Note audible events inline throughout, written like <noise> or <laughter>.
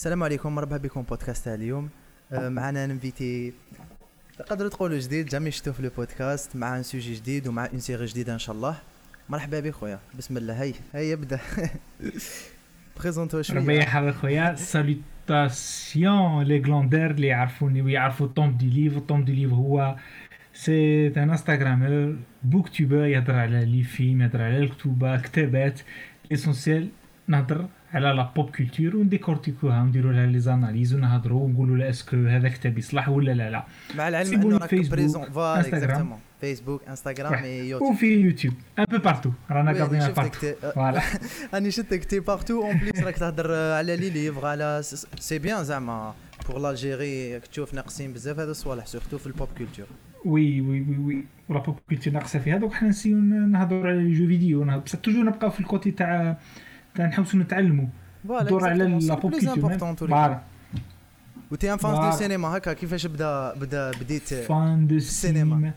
السلام عليكم مرحبا بكم بودكاست تاع اليوم معنا نفيتي تقدروا تقولوا جديد جامي شفتوه في البودكاست مع ان سوجي جديد ومع اون سيري جديدة إن شاء الله. مرحبا بك خويا. بسم الله. هيا هيا ابدا بريزونتو <laughs> شوية. يحفظك خويا. سالوتاسيون لي غلوندير اللي يعرفوني ويعرفوا طوم دي ليف طوم دي ليف هو سي ان انستغرامور بوك توبر يهضر على لي فيلم يهضر على الكتوبه كتابات L'essentiel نهضر على la pop culture ونديكورتيكوها ونديروا لها les analyses ونهضروا ونقولوا لا est-ce que هذا كتاب يصلح ولا لا لا. مع العلم أنه راك فيسبوك، présent voilà. exactement فيسبوك انستغرام يوتيوب وفي يوتيوب un peu partout رانا شفتك partout voilà راني شفتك t'es partout en plus راك تهضر على لي ليفغ على c'est bien زعما pour l'Algérie راك تشوف ناقصين بزاف هذا الصوالح surtout في ال pop culture oui oui oui oui و la pop culture ناقصه فيها دوك حنا نسيو نهضروا على les jeux vidéo بصح toujours نبقاو في ال côté تاع تاع نحوسوا نتعلموا دور على la pop culture voilà و t'es un fan de. cinéma هكا كيفاش بدا بدا بديت فان دو السينما. السينما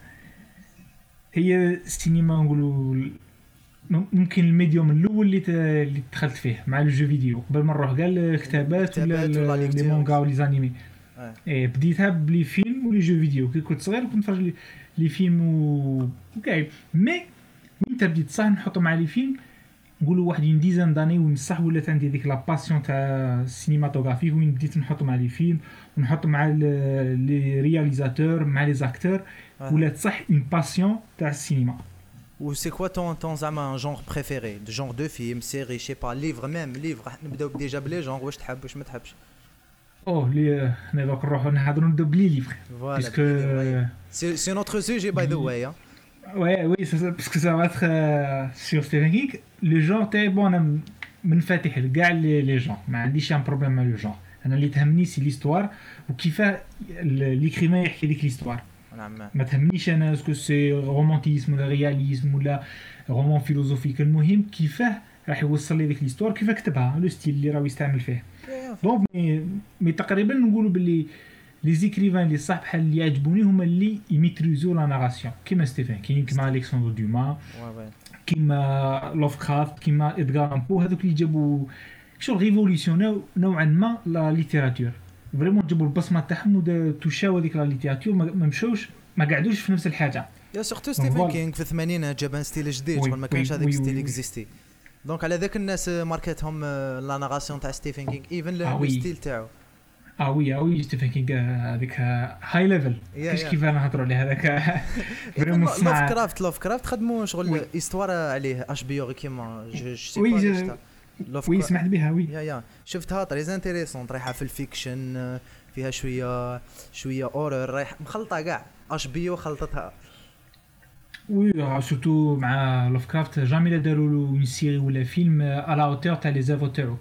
هي السينما نقولوا ممكن ال médium الأول اللي اللي دخلت فيه مع ال jeux vidéo قبل ما نروح كاع الكتابات ولا. les mangas و les animés. إيه بديتها ب les films و les jeux vidéo كي كنت صغير كنت نتفرج les- films و وكاع mais وين بديت صح نحط مع les films نقولوا واحد une dizaine d'années وين صح ولات عندي ديك la passion تاع السينماتوغرافي وين بديت نحط مع les films ونحط مع ال- les réalisateurs مع les acteurs آه. ولات صح une passion تاع السينما. و سي كوا طون طون زعما genre préféré de genre de film série je sais pas livre même livre راح نبداو déjà ب les genres واش تحب واش ما تحبش اوه les حنا دوك نروحو نهضرو نبداو ب les livres voilà parce que c'est c'est notre sujet by the way Ouais, oui, ça, ça- parce que ça va être euh, sur Stephen King. Le genre تاعي bon أنا منفتح لكاع les les genres ما عنديش un problème مع le genre أنا اللي تهمني c'est l'histoire وكيفاه l'écrivain يحكي لك l'histoire نعم ما تهمنيش أنا est-ce que c'est romantisme ولا réalisme ولا roman philosophique المهم كيفاه راح يوصل لي ديك l'histoire كيفاه كتبها le style اللي راهو يستعمل فيه donc mais, mais تقريبا نقولوا باللي les écrivains اللي صح بحال اللي يعجبوني هما اللي يميتريزو la narration كيما ستيفن كينغ كيما الكسندر دوما كيما لافكرافت كيما ادغار آلان بو هذوك اللي جابوا شغل révolutionnaient نوعا ما la littérature vraiment جابوا البصمه تاعهم وتوشاو هذيك la littérature ما مشاوش ما قعدوش في نفس الحاجة يا surtout ستيفن. كينغ في الثمانينات جاب un style جديد شغل ما كانش هذاك style. exister دونك على ذاك الناس ماركتهم لا ناراسيون تاع ستيفن كينغ ايفن آه لو وي. ستيل تاعو آه وي آه وي ستيفن كينغ هذيك هاي ليفل يا. كيف نهضروا <laughs> عليه هذاك؟ فريمون لوف كرافت لوف كرافت خدموا. شغل استوار عليه اش بي أو كيما. جو سي وي، سمحت بها وي يا يا شفتها تريز انتريسون رايحه في الفيكشن فيها شوية شوية اورر رايح مخلطة كاع. اش بي أو خلطتها. وي سورتو مع لوف كرافت جامي لا داروا له اون سيري ولا فيلم على اوتور تاع لي زافو تاعو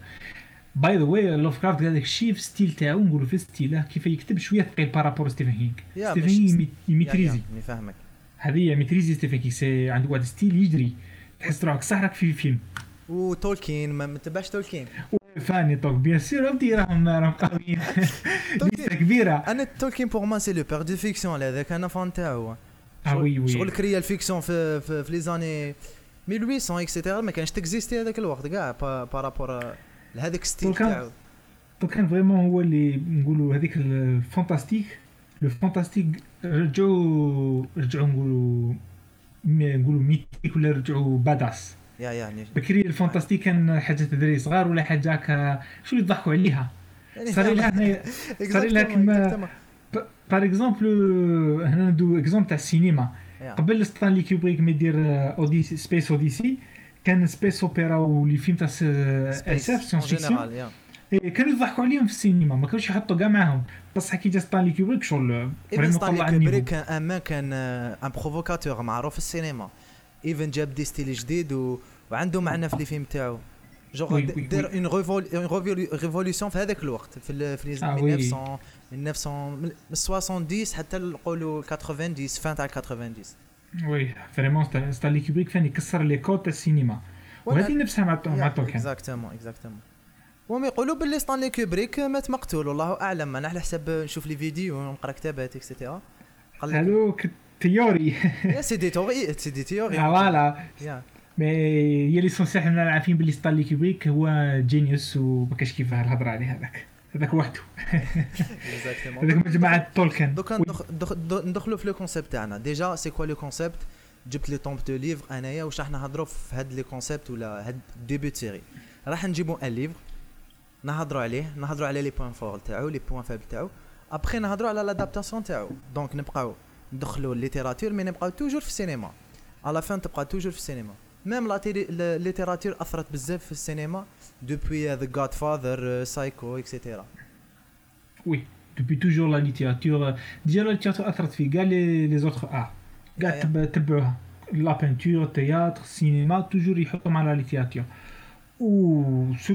باي ذا واي لوف كرافت هذاك الشيء في ستيل تاعو نقولوا في ستيله كيف يكتب شوية ثقيل بارابور ستيفن كينغ ستيفن كينغ يميتريزي. فاهمك. هذه ميتريزي ستيفن كينغ عنده واحد ستيل يجري. تحس روحك صح راك في فيلم. وتولكين ما ما تبعش تولكين فاني توك بيان سير ودي راهم راهم قويين <laughs> <laughs> كبيرة. أنا تولكين بور ما سي لو بير دو فيكسيون هذاك أنا فان تاعو آه oui oui شغل كريا ال fiction في في, في les années 1800 et cetera ما كانش تكزيستي هذاك الوقت كاع par rapport لهذاك style تاعو. donc كان vraiment هو اللي نقولوا هذيك ال fantastique le fantastique رجعوا رجعوا نقولوا نقولوا mythique ولا رجعوا badass يا يعني بكري ال fantastique كان حاجة دراري صغار ولا حاجة هكا؟ شو يضحكوا عليها؟ يعني صار لها <laughs> هنايا صار لها كيما par exemple هنا ندو exemple تاع السينما. قبل ستانلي كوبريك ما يدير Odyssey Space Odyssey كان space opera و les films تاع SF science-fiction كانوا يضحكوا عليهم في السينما ما كانوش يحطوا كاع معاهم. بصح كي جا ستانلي كوبريك شغل vraiment طلع كوبريك كان أما كان un provocateur معروف في السينما. even جاب des styles جديد و... وعنده معنى في les films تاعو جوغ دار اون ريفوليسيون في هذاك الوقت في في لي آه، وي. 1900 1900 من 70 حتى نقولوا 90 فان تاع 90 وي فريمون ست- ستانلي كوبريك فان يكسر لي كود تاع السينما وهذه نفسها مع مع توكن اكزاكتومون اكزاكتومون وهم يقولوا باللي ستانلي كوبريك مات مقتول والله أعلم أنا على حسب نشوف لي فيديو ونقرأ كتابات اكسيتيرا هذوك تيوري يا سي دي تيوري سي دي تيوري فوالا mais هي l'essentiel حنا عارفين بلي ستانلي كوبريك هو genius وما كاش كيفاه الهضرة عليه هذاك. هذاك وحده. هذاك مجموعة تولكن. دوكا ندخلوا في le concept تاعنا. déjà c'est quoi le concept جبت les tonnes de livres انايا واش راح نهضروا في هاد les concepts ولا هاد début série راح نجيبوا un livre نهضروا عليه نهضروا على les points forts تاعو les points faibles تاعو. ابخي نهضروا على l'adaptation تاعو. donc نبقاو ندخلوا الليتيراتور مي نبقاو توجور في السينما على فان تبقى توجور في السينما ميم لا الليتيراتور أثرت بزاف في السينما. دوبوي ذا جاد فاذر سايكو اكسيتيرا وي دوبي توجور لا ليتيراتور ديجا لا ليتيراتور اثرت في كاع لي لي زوتر ار كاع يا- تب- تبعوها لا بينتور التياتر السينما توجور يحطوا مع لا ليتيراتور و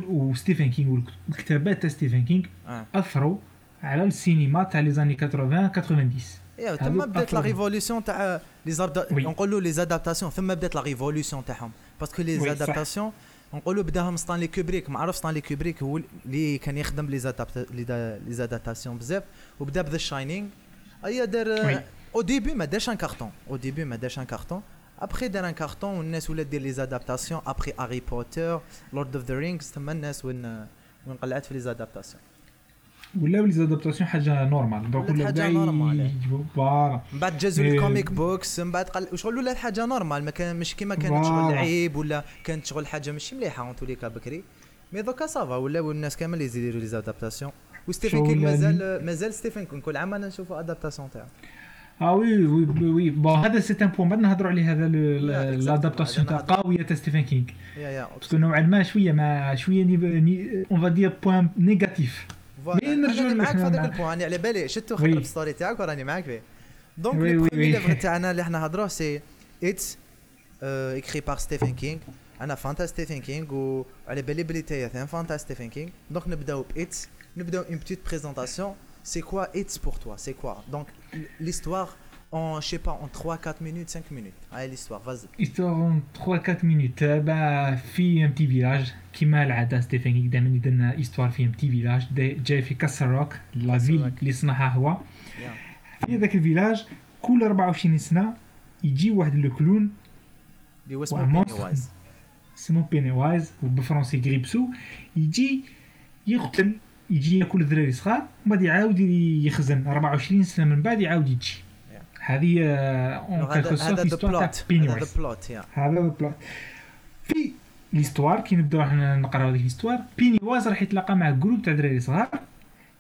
وستيفن كينغ والكتابات تاع ستيفن كينغ آه. اثروا على السينما تاع les années 80 90 ايوا هذوك ثم بدات la أفضل. révolution تاع les arts oui. نقولوا les adaptations ثم بدات la révolution تاعهم parce que les oui، صح. adaptations نقولوا بداهم ستانلي كوبريك ما عرف ستانلي كوبريك هو اللي كان يخدم les adapt les ada- les adaptations بزاف وبدا ب The Shining أيا دار. au début ما دارش un carton. au début ما دارش un carton. après دار un carton والناس ولات دير les adaptations après هاري بوتر Lord of the Rings ثم الناس وين وين قلعت في les adaptations ولاو les adaptations حاجة normal donc حاجة كاع normal. voilà من بعد جازوا mais- ال comic books من بعد قال شغل ولات حاجة normal ما كان مش كيما كانت شغل. عيب ولا كانت شغل حاجة مش مليحة en tous les cas بكري. mais دوكا ça va ولاو الناس كامل يزيدوا les adaptations وستيفن كينغ يعني- مازال مازال ستيفن كينغ. كل عام أنا نشوفوا adaptation تاعو. آه oui oui oui bon هذا c'est un point بعد نهضروا عليه هذا. l'adaptation تاع قوية تاع ستيفن كينغ. parce que نوعا ما شوية ما شوية on va dire point négatif voilà. mais نرجعوا معاك في هذاك <laughs> ال point. راني على بالي شتو. خاطر ال story تاعك وراني معاك فيه. donc le. livre تاعنا اللي إحنا نهضروه c'est It écrit par ستيفن كينغ أنا fan تاع ستيفن كينغ وعلى بالي بلي نتايا ثاني fan تاع ستيفن كينغ donc نبداو ب It نبداو une petite présentation c'est quoi It pour toi c'est quoi donc l'histoire en je sais pas en 3 4 minutes 5 minutes. Allez l'histoire vas-y. histoire 3 4 minutes bah في un petit village كيما العاده ستيفن دائما يدير لنا histoire في un petit village جاي في Castle Rock la ville. اللي صنعها هو. في هذاك ال village كل 24 سنه يجي واحد le clown اللي هو اسمه monstre. Pennywise اسمه Pennywise وبالفرنسي Grippe-Sou يجي يقتل يجي ياكل الدراري صغار ومن بعد يعاود يخزن 24 سنه من بعد يعاود يجي هذه اون هذا كالكو بيني هذا ذا وايز بلوت يا هذا البلوت في ليستوار كي نبداو حنا نقراو هذيك ليستوار. بيني وايز راح يتلاقى مع جروب تاع دراري صغار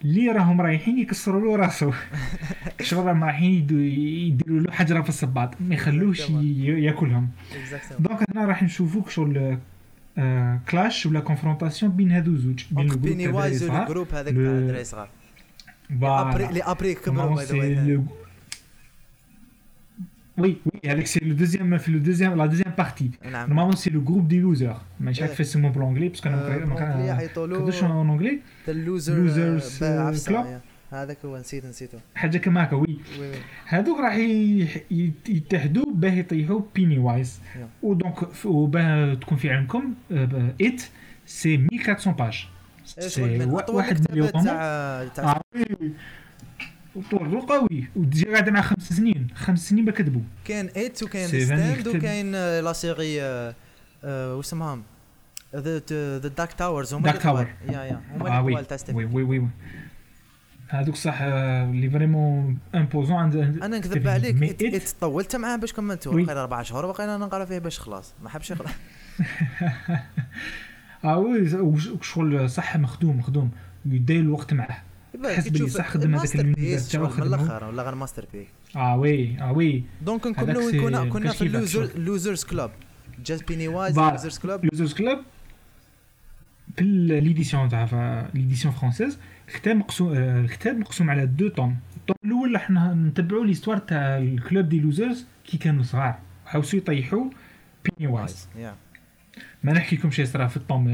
اللي راهم رايحين يكسروا له راسو. <laughs> شغل راهم رايحين يديروا له حجره في الصباط ما يخلوش ي- ياكلهم. دونك هنا راح نشوفوا شغل آه، كلاش ولا كونفرونتاسيون بين هادو زوج بين بيني وايز صغار. الجروب هذاك تاع الدراري صغار اللي après كبروا by the Oui, oui, avec c'est le deuxième, في le deuxième, la deuxième partie. نعم Normalement, c'est le groupe des losers. مش عارف Ouais. كيف يسموه ب l'anglais parce que أنا آه، ما ب l'anglais يعيطوا له كنتش en anglais the Loser Losers, uh, club. هذاك هو نسيت نسيته حاجة كما هكا oui oui oui هذوك راح ي- ي- يتحدوا باه يطيحوا Pennywise Yeah. و donc ف- وباه تكون في علمكم It c'est 1400 pages c'est وا- واحد مليون الكتابات تاع تاع آه، oui. وطول قوي و déjà قاعد مع خمس سنين خمس سنين ما كتبوا كاين It وكاين Stand. وكاين آه، la série آه، آه، واش اسمها The The Dark Towers هما طوال. Tower. yeah yeah آه، هما. اللي تاع ستيفن oui oui oui. هذوك صح آه، اللي vraiment imposants عند أنا نكذب عليك It طولت معاه باش كملته oui. بقينا أربع شهور بقينا نقرأ فيه باش خلاص ما حبش يقرأ <laughs> آه oui شغل صح مخدوم مخدوم يدير الوقت معاه تحس بلي صح خدم هذاك ال master ال univers piece تاعو من. الأخر ولا غير masterpiece؟ آه oui آه oui. donc c'est كنا كنا في ال loser. Losers Club. جاز Pennywise. Losers Club. Losers Club. في l'édition تاع l'édition française الكتاب مقسوم آه، الكتاب مقسوم على deux tomes ال tome الأول راح نتبعوا l'histoire تاع ال club des Losers كي كانوا صغار. حاولوا يطيحوا Pennywise يا ما نحكي لكم شيء صرا في ال tome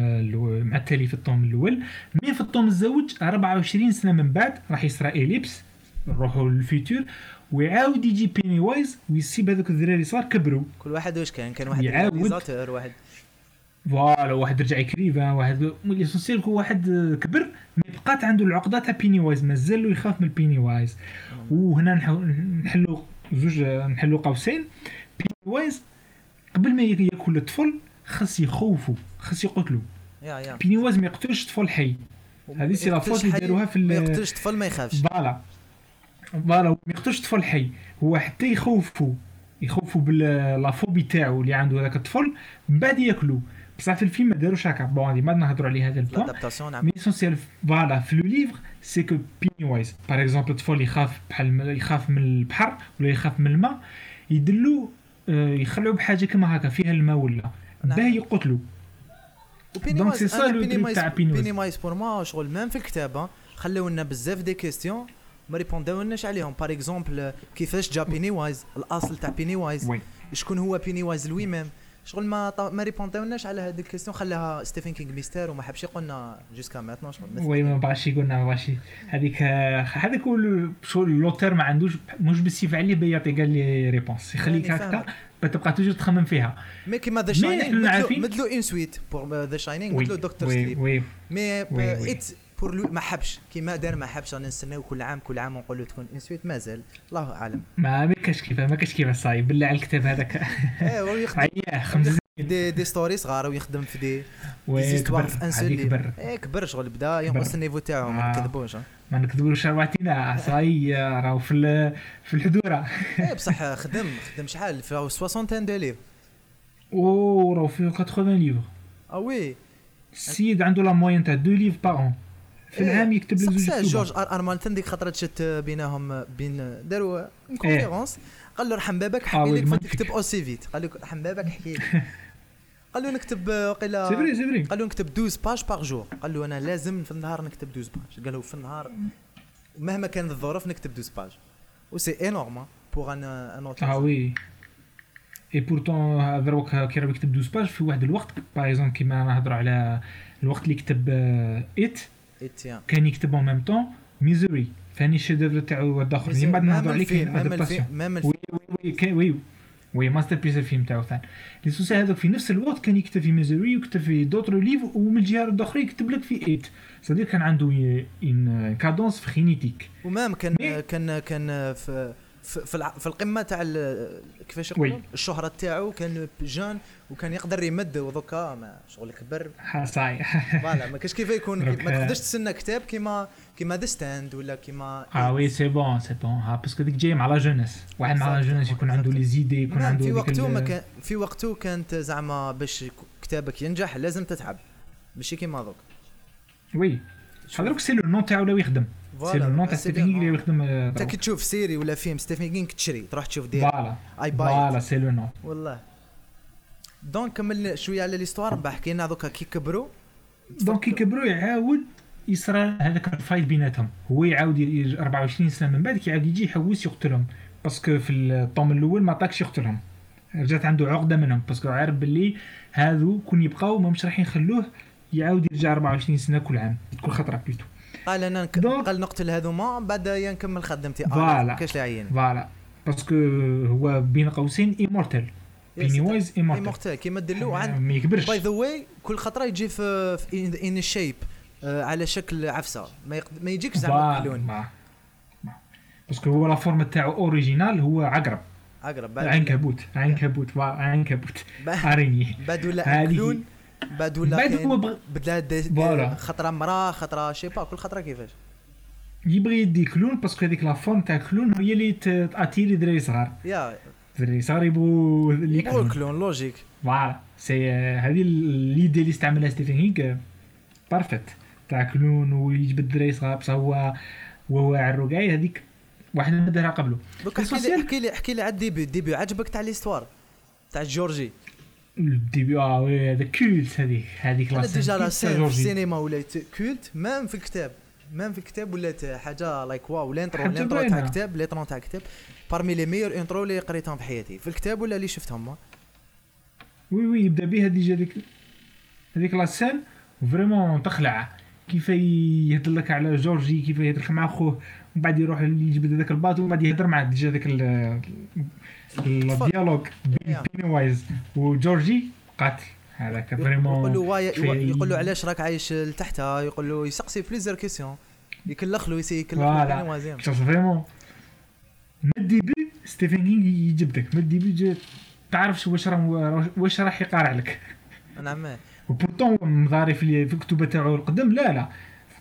مع التالي في ال tome الأول. mais في ال tome الزوج 24 سنة من بعد راح يصرى ellipse نروحوا لل futur ويعاود يجي Pennywise ويسيب هذوك الذراري صغار كبروا. كل واحد واش كان؟ كان واحد يعاود. واحد. voilà واحد رجع يكريفا واحد. l'essentiel هو واحد كبر mais بقات عنده العقدة تاع Pennywise مازال يخاف من Pennywise وهنا نحلوا زوج نحلوا قوسين. Pennywise قبل ما ياكل الطفل خاص يخوفوا خاص يقتلوا yeah yeah. Pennywise ما يقتلش طفل حي. هذه c'est la faute اللي داروها في ما يقتلش طفل ما يخافش. voilà. voilà ما يقتلش طفل حي. هو حتى يخوفوا يخوفوا ب la phobie تاعو اللي عنده هذاك الطفل من بعد ياكلوا بصح في الفيلم ما داروش هكا. bon هذه ما نهضروا عليه هذا ال point mais essentiel voilà في le livre c'est que Pennywise par exemple الطفل يخاف بحال يخاف من البحر ولا يخاف من الماء يدلو يخلعوا بحاجة كما هكا فيها الماء ولا. باه يقتلوا. donc c'est ça le تاع Pennywise pour ما شغل même في الكتابه خليو لنا بزاف des questions ما ريبونداولناش عليهم. par exemple كيفاش جا Pennywise الأصل تاع بيني وايز شكون هو Pennywise lui-même شغل ما ما ريبونداوناش على هذه ال questions خلاها ستيفن كينغ mystère وما حبش يقولنا jusqu'à maintenant شغل oui ما بغاش يقولنا ما بغاش هذيك هذاك هو شغل l'auteur ما عندوش مش بالسيف عليه بيعطي قال les réponses. يخليك هكا. تبقى toujours تخمم فيها. mais كيما The Shining مدلو une suite pour The Shining مدلو Doctor Sleep mais It pour لو ما حبش. كيما دار ما حبش رانا نستناو كل عام كل عام ونقول له تكون une suite مازال. الله أعلم. ما ما كاش كيفاه ما كاش كيفاه صايب بالله على الكتاب هذاك. ايوا خمس des des stories صغار ويخدم في des histoires في un seul كبر إيه كبر شغل بدا ينقص ال niveau تاعو ما نكذبوش ما نكذبوش رواتينا صاي راهو في في الحضوره إيه <laughs> بصح خدم خدم شحال؟ في 60 deux livres أو راهو في 80 livres. آه oui. السيد عنده la moyenne تاع deux livres par في العام يكتب لي زوج جورج آر آر مارتن ديك خطرة شت بينهم بين داروا conférence قال له رحم بابك حكي لك تكتب aussi vite قال له رحم بابك حكي لي. <laughs> قال له نكتب وقيلا c'est vrai c'est vrai قال له نكتب 12 pages par jour. قال له أنا لازم في النهار نكتب 12 pages. قال له في النهار مهما كانت الظروف نكتب 12 pages. و c'est énorme pour un un آه oui et pourtant دروك كي راه يكتب 12 pages في واحد الوقت par exemple كيما نهضروا على الوقت اللي كتب It كان يكتب en même temps Misery ثاني ال chef-d'œuvre تاعو واحد اخر من بعد نهضروا عليه كاين adaptation oui oui oui oui masterpiece الفيلم تاعو ثاني lui aussi هذوك في نفس الوقت كان يكتب في Misery ويكتب في d'autres livres ومن الجهه الاخرى يكتب لك في It صديق كان عنده une cadence frénétique و même كان كان كان في في, في القمة تاع كيفاش يقولوا الشهرة تاعو كان jeune وكان يقدر يمد ودوكا ما شغل كبر <laughs> صاي. <laughs> voilà ما كاش كيف يكون ما تقدرش تستنى كتاب كيما كيما The Stand ولا كيما آه oui c'est bon c'est bon ها parce que ديك جاي مع la jeunesse واحد مع la jeunesse يكون عنده les idées يكون عنده في وقته ما كان في وقته كانت زعما باش كتابك ينجح لازم تتعب. ماشي كيما دوك. oui. هذاك c'est le nom تاعو ولا يخدم. c'est le nom تاع ستيفن كينغ اللي يخدم انت كي تشوف série ولا فيلم ستيفن كينغ تشري تروح تشوف دير voilà et ben voilà c'est le nom والله donc كمل شوية على l'histoire بعد حكينا دوكا كي كبروا. donc كي كبروا يعاود يصرى هذاك ال fight بيناتهم. هو يعاود 24 سنة من بعد كيعاود يجي يحوس يقتلهم. parce que في ال tome الأول ما عطاكش يقتلهم. رجعت عنده عقدة منهم. parce que عارف باللي هذو كون يبقاو ما مش راح يخلوه يعاود يرجع 24 سنة كل عام. كل خطرة بيتو قال أنا نك... قال نقتل هذوما بعد نكمل خدمتي. voilà كاش اللي voilà parce que هو بين قوسين immortel Pennywise immortel كيما دلو عن ما يكبرش by the way كل خطرة يجي في, ان آه على شكل عفسة. ما, يق... ما يجيكش زعما clown parce que هو la forme تاعو originale هو عقرب. عقرب عنكبوت. عنكبوت. عنكبوت. araignée. بعد ولا clown بعد ولا بعد هو بغى خطرة مراه خطرة je sais pas كل خطرة كيفاش؟ يبغي يدي clown parce que هذيك la forme تاع clown هي اللي ت attirer دراري صغار. يا. دراري صغار يبغوا يبغوا ال clown logique voilà. c'est هذه l'idée اللي استعملها ستيفن كينغ parfaite تاع clown ويجبد الدراري صغار بصح هو وهو عرقاي هذيك واحد ما دارها قبله. دوك احكي لي احكي لي احكي لي على ال début. ال début عجبك تاع l'histoire تاع جورجي. ال début آه oui هذا culte هذيك هذيك la déjà la scène في السينما ولات culte même في الكتاب même في الكتاب ولات حاجة like wow l'intro l'intro تاع الكتاب l'intro تاع الكتاب parmi les meilleures intros اللي قريتهم في حياتي. في الكتاب ولا اللي شفتهم؟ oui oui يبدأ بها déjà ديك هذيك la scène vraiment تخلع. كيف يهضر لك على جورجي كيف يهضر لك مع خوه ومن بعد يروح يجبد هذاك ال bateau ومن بعد يهضر معاه déjà ذاك ال dialogue بين Pennywise وجورجي قاتل هذاك vraiment يقول له يقول له علاش راك عايش لتحتها يقول له يسقسي plusieurs questions يكلخ له يسي يكلخ له وايز vraiment من ال début ستيفن كينغ يجبدك من ال début تعرفش واش راه واش راح يقارع لك. نعم و pourtant مضاري في الكتوبه تاعو القدم لا لا.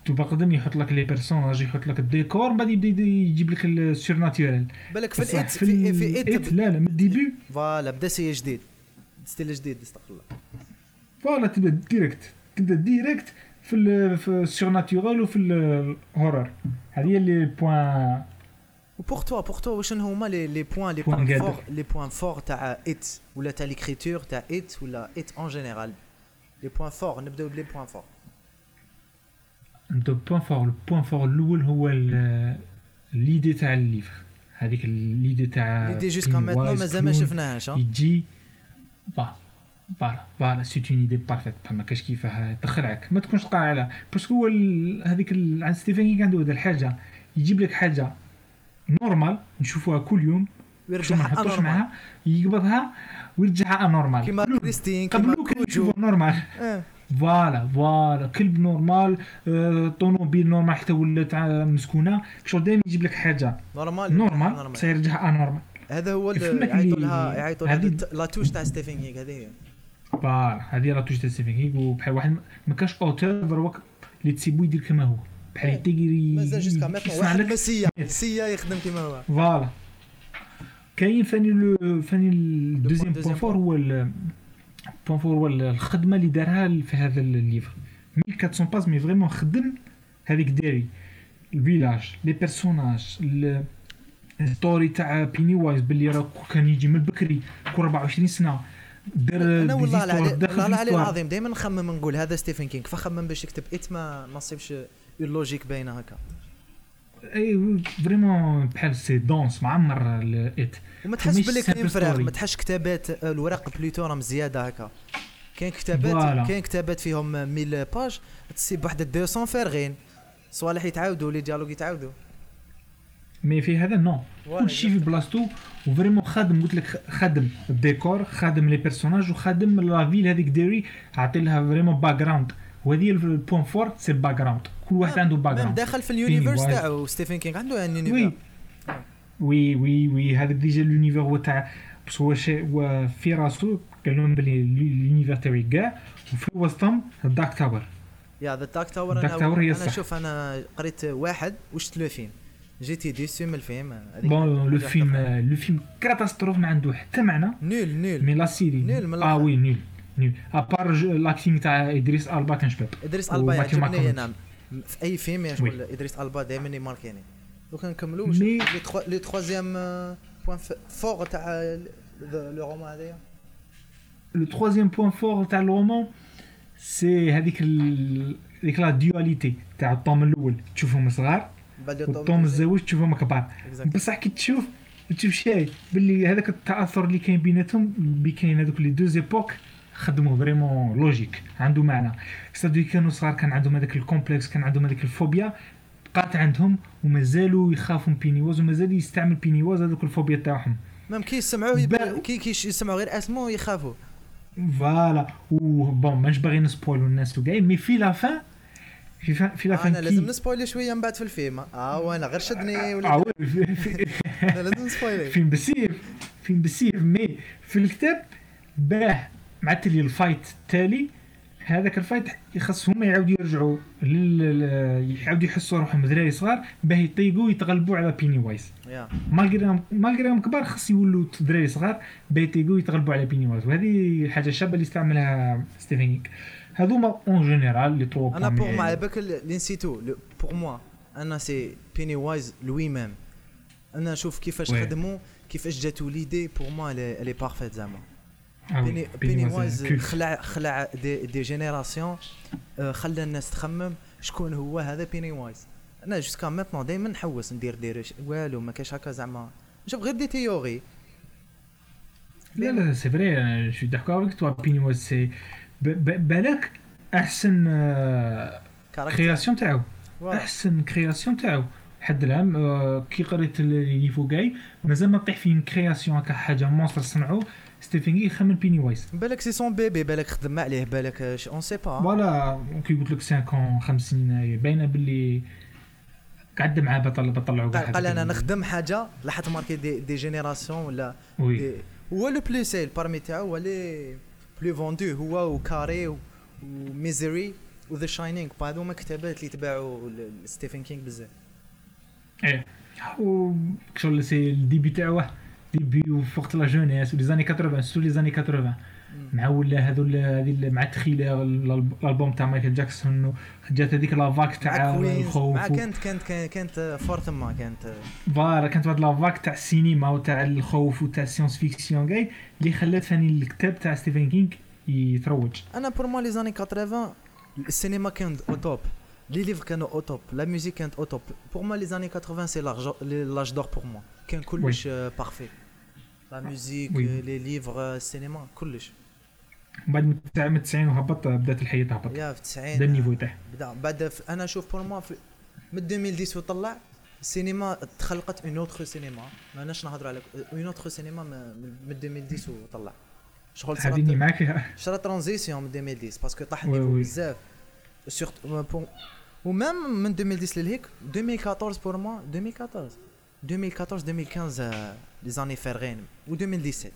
تبقى قدم يحط لك les personnages يحط لك الديكور من بعد يبدا يجيب لك ال surnaturel بالك في ال It في في, It لا لا من ال début voilà بدأ c'est جديد style جديد استغفر الله. voilà تبدأ direct تبدأ direct في في ال surnaturel وفي ال horror هذه هي اللي بوان و pour toi pour toi واش هما لي les points لي بوان. فور لي بوان فور تاع ايت ولا تاع l'écriture تاع It ولا It en général les points forts نبداو ب les points forts نبداو points forts ال point fort الأول هو l'idée تاع ال livre. هذيك l'idée تاع l'idée jusqu'à Pennywise, مازال ما. شفناهاش ها؟ يجي. voilà voilà voilà c'est une idée parfaite ما كاش كيفاه. تخلعك ما تكونش قاع على parce que هو هذيك عند ستيفن كينغ عنده هذا الحاجة يجيب لك حاجة normal نشوفوها كل يوم ويرجعها نحطوش معاها يقبضها ويرجعها anormal كيما. كريستين كيما normal آه voilà voilà. كلب normal آه، طوموبيل normal حتى ولات مسكونة. شغل دائما يجيب لك حاجة. normal؟ normal. سيرجعها anormal. هذا هو يعيطوا لها يعيطوا لها la touche تاع ستيفن كينغ هذه هي. voilà. هذه راه touche تاع ستيفن كينغ وبحال واحد ما كانش auteur دروك اللي تسيبو يدير كما هو. بحال إيه. يتيقي مازال jusqu'à يصنع واحد مسيا. مسيا يخدم كيما هو. voilà. كاين ثاني le ثاني ال deuxième point fort هو point fort هو الخدمه اللي دارها في هذا ال livre 1400 pages mais vraiment خدم هذيك داري ال village les personnages ال- ال story تاع بيني وايز باللي راه كان يجي من بكري كل 24 سنه دار أنا والله العلي والله العلي. العظيم دائما نخمم نقول هذا ستيفن كينغ فخمم باش يكتب ما ما نصيبش une logique باينه هكا. أي vraiment بحال c'est dense معمر الات وما تحس مش باللي كاين فراغ. ما تحسش كتابات آه، الورق plutôt راهم زيادة هكا. كاين كتابات. كاين كتابات فيهم 1000 page تسيب بواحد 200 فارغين. صوالح يتعاودوا les dialogues يتعاودوا. mais في هذا non. كلشي في بلاصتو و vraiment خادم قلت لك خادم الديكور خادم les personnages وخادم la ville هذيك ديري عاطي لها vraiment background وهذه ال point fort c'est ال background كل واحد عنده background داخل في ال univers. تاعو ستيفن كينغ عنده un oui. univers oui oui oui. هذاك déjà l'univers هو تاع بس هو شيء هو في راسو قال لهم بلي لونيفر تاعي كاع وفي وسطهم الدارك تاور يا ذا دارك تاور أنا هي أنا. شوف أنا قريت واحد وشت لو فيلم؟ جيتي ديسو من الفيلم بون لو فيلم. لو فيلم كاتاستروف ما عنده حتى معنى. نول نول مي لا سيري نول من آه. وي نول نول ابار لاكتينغ تاع ادريس البا كان شباب. ادريس البا يعجبني ماكوني. في أي فيلم يا شغل إدريس ألبا دائما يماركيني دوك نكملوا لي تخوا لي تخوازيام point fort تاع le roman هذايا le troisième point fort تاع ال roman c'est هذيك هذيك la dualité تاع ال tome الأول. تشوفهم صغار بعد وال tome الزوج تشوفهم كبار. بصح كي تشوف تشوف شيء باللي هذاك التأثر اللي كاين بيناتهم بي كاين هذوك les deux époques خدموا vraiment logique عنده معنى. سادو كانوا صغار كان عندهم هذاك ال complexe كان عندهم هذيك ال phobie بقات عندهم ومازالوا يخافوا من بينيواز ومازال يستعمل بينيواز هذوك الفوبيا تاعهم. ميم كي يسمعوه با- يبان- كي كي يسمعوا غير اسمه يخافوا فوالا. و بون مانيش باغي نسبويلو الناس وكاع مي في لا فان في فا- في لا أنا فان لازم نسبويلي شوية من بعد في الفيلم. آه وأنا غير شدني ولا في- في- <laughs> أنا لازم نسبويلي. فيلم بسيف فيلم بسيف مي في الكتاب باه مع التالي الفايت التالي. هذاك الفايت يخص هما يعاودوا يرجعوا لل يعاودوا يحسوا روحهم دراري صغار باه يطيقوا يتغلبوا على بيني وايز يا مالغري مالغري كبار خص يولوا دراري صغار باه يطيقوا يتغلبوا على بيني وايز وهذه حاجة شابة اللي استعملها ستيفن كينغ هذوما اون جينيرال لي ترو أنا بور مع بالك اللي نسيتو بور موا أنا سي بيني وايز لوي ميم أنا نشوف كيفاش. خدموا كيفاش جاتو ليدي بور موا الي بارفيت زعما. بيني بيني وايز خلع خلع des, des générations آه، خلى الناس تخمم. شكون هو هذا بيني وايز أنا jusqu'à maintenant دائما نحوس ندير دير والو ما كاش هكا زعما. نشوف غير des théories لا لا c'est vrai je d'accord avec toi بيني وايز c'est بالك أحسن آه، création تاعو. voilà. أحسن création تاعو. حد العام آه، كي قريت اللي فوقاي مازال ما طيح فيه كرياسيون هكا حاجة مونستر صنعوا ستيفن كي يخمم بيني وايز بالك سي سون بيبي بالك خدم عليه بالك اون سي با فوالا كي قلت لك 5 خمس سنين باينة باللي قعد معاه بطل بطلعوا قال, قال أنا نخدم حاجة لاحظت ماركي دي, دي جينيراسيون ولا وي. دي هو لو بلو سيل بارمي تاعو هو لي بلو فوندو هو وكاري وميزري وذا شاينينغ هذوما كتابات اللي تباعوا ستيفن كينغ بزاف. إيه. و شغل سي الديبي تاعو ديبي في وقت لا جونيس ولي زاني 80 سو لي زاني 80 مع ولا هذو هذه مع التخيله الألبوم تاع مايكل جاكسون جات هذيك لافاك تاع الخوف مع كانت كانت كانت فور ثما كانت فوالا كانت واحد لافاك تاع السينما وتاع الخوف وتاع السيونس فيكسيون كاي اللي خلات ثاني الكتاب تاع ستيفن كينغ يتروج. أنا pour moi les années 80 السينما كان au top les livres كانوا au top la musique كانت au top pour moi les années 80 c'est l'âge d'or pour moi كان كلش parfait la musique les livres السينما كلش بعد من 90 وهبط بدأت الحياة تهبط يا في 90 بدا ال niveau تاعه بدا. بعد أنا نشوف pour moi من 2010 وطلع السينما تخلقت une autre cinéma ماناش نهضروا على une autre cinéma من 2010 وطلع. شغل هذه معاك فيها شرا ترانزيسيون من 2010 باسكو طاح النيفو بزاف. سورت ومام من 2010 لهيك 2014 بور موا 2014 2014 2015 لي زاني فارغين و 2017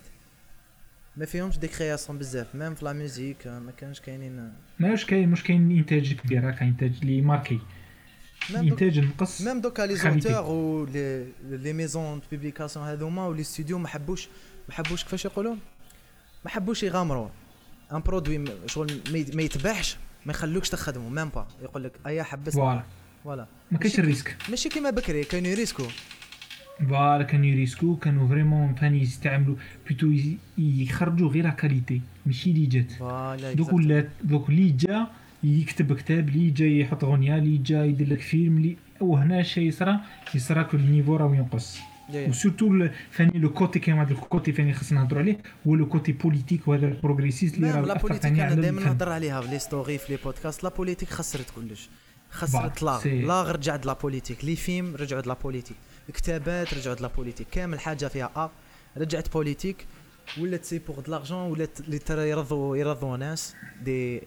ما فيهمش دي كرياسيون بزاف ميم في لا ميوزيك ما كانش كاينين ماش كاين مش كاين انتاج كبير كاين انتاج لي ماركي الانتاج نقص ميم دوكا لي زونتور و لي ميزون دو بوبليكاسيون هذوما ولي ستوديو ما حبوش ما حبوش كيفاش يقولوا ما حبوش يغامروا un produit شغل ما يتباعش ما يخلوكش تخدمه même pas يقول لك أيا حبس voilà. voilà. ما كاينش ال risque. ماشي كيما بكري كانوا يريسكو voilà كانوا يريسكو كانوا vraiment فاني يستعملوا plutôt يخرجوا غير qualité ماشي اللي جات. دوك ولات دوك اللي جا يكتب كتاب اللي جا يحط غنية اللي جا يدير لك فيلم اللي وهنا شيء يصرى يصرى كل ال niveau راه ينقص. و surtout فاني le côté كاين واحد ال côté فاني خصنا نهضروا عليه هو le côté politique وهذا ال progressiste اللي راه la politique أنا دائما نهضر عليها في les stories في les podcasts la politique خسرت كلش خسرت لا لا رجعت la politique les films رجعت la politique كتابات رجعت la politique كامل حاجة فيها ا رجعت politique ولات c'est pour de l'argent ولات اللي ترى يرضوا يرضوا ناس des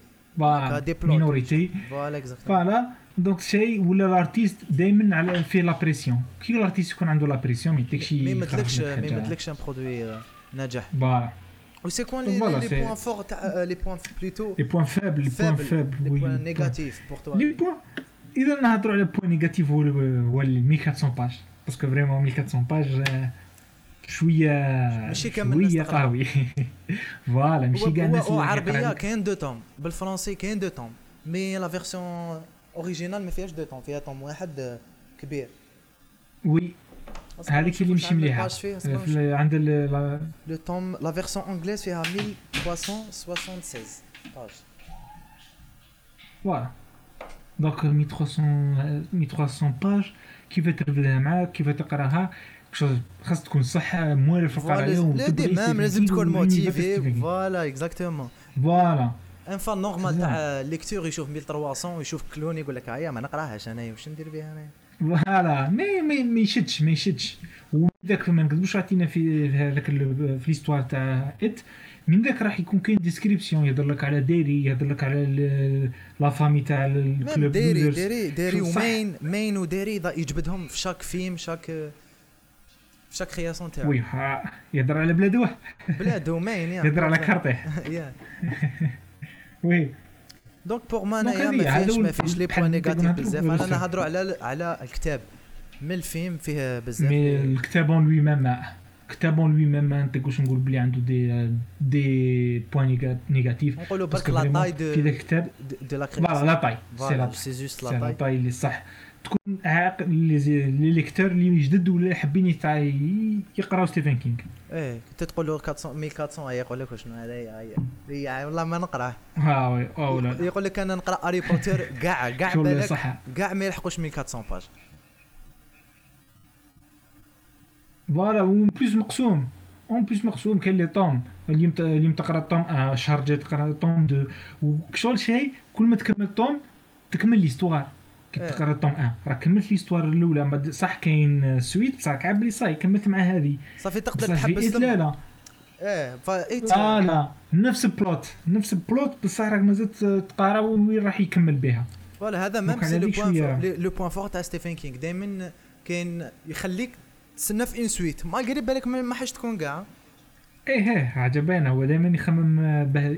des minorités voilà exactement voilà donc شيء ولا ال artiste دائما على فيه la pression كي ال artiste يكون عنده la pression ما يديكش ما يمدلكش ما يمدلكش un produit ناجح voilà و c'est quoi les points forts تاع les points plutôt les points faibles les points faibles les points négatifs pour toi les points اذا نهضروا على points négatifs هو هو 1400 pages parce que vraiment 1400 pages شوية ماشي كامل شوية قهوي voilà ماشي كاع الناس اللي عربيه كاين deux tomes بالفرنسي كاين deux tomes mais la version originale ما فيهاش deux tomes فيها tome واحد كبير. oui هذيك اللي ماشي مليحة. عند le tome la version anglaise فيها 1376 pages voilà donc 1300 1300 pages كيف ترفدها معاك كيف تقراها خاص تكون صح موالف القرايه لا ديما لازم تكون motivé voilà exactement voilà un fan normal تاع lecteur يشوف 1300 ويشوف كلون يقول لك هيا ما نقراهاش انايا واش ندير بها انايا voilà mais mais ما يشدش ما يشدش وذاك ما نكذبوش عطينا في هذاك في l'histoire تاع It من ذاك راح يكون كاين description يهضر لك على ديري يهضر لك على la famille تاع ال club ديري ديري ديري ومين مين وديري يجبدهم في chaque film chaque في chaque création تاعو oui يهضر على بلادو بلادو مين يهضر على quartier oui. donc pour ما انايا ما فيهش ما فيهش les points négatifs بزاف. أنا نهضروا على على الكتاب. من الفيلم فيه بزاف mais الكتاب en lui-même كتاب en lui-même ما نطيقوش نقول بلي عنده des des points négatifs نقولوا برك la taille de في ذاك الكتاب de la voilà la taille c'est la c'est juste la taille اللي صح تكون عاق les lecteurs اللي جدد ولا حابين يقراو ستيفن كينغ. إيه كنت تقول له 400 1400 يقول لك شنو هذا هي والله ما نقراه. ها oui أو لا. يقول لك أنا نقرأ اري بوتر كاع كاع بالك؟ كاع ما يلحقوش 1400 pages voilà en plus مقسوم. en plus مقسوم كاين les tomes. اليوم اليوم تقرا ال tome un شهر جاي تقرا ال tome deux. وكشغل شيء كل ما تكمل الطوم تكمل ليستوار كي تقرا الطوم آه. راه كملت ليستوار الأولى صح كاين سويت بصح كعب لي صاي كملت مع هذه. صافي تقدر تحبس لا لا. إيه فا آه لا. نفس البلوت نفس البلوت بصح راك مازال تقرا وين راح يكمل بها. فوالا هذا ميم سي لو بوان لو بوان فور تاع ستيفن كينغ دائما كاين يخليك تسنى في ان سويت ما قريب بالك ما حاش تكون كاع. إيه إيه عجبانا. هو دائما يخمم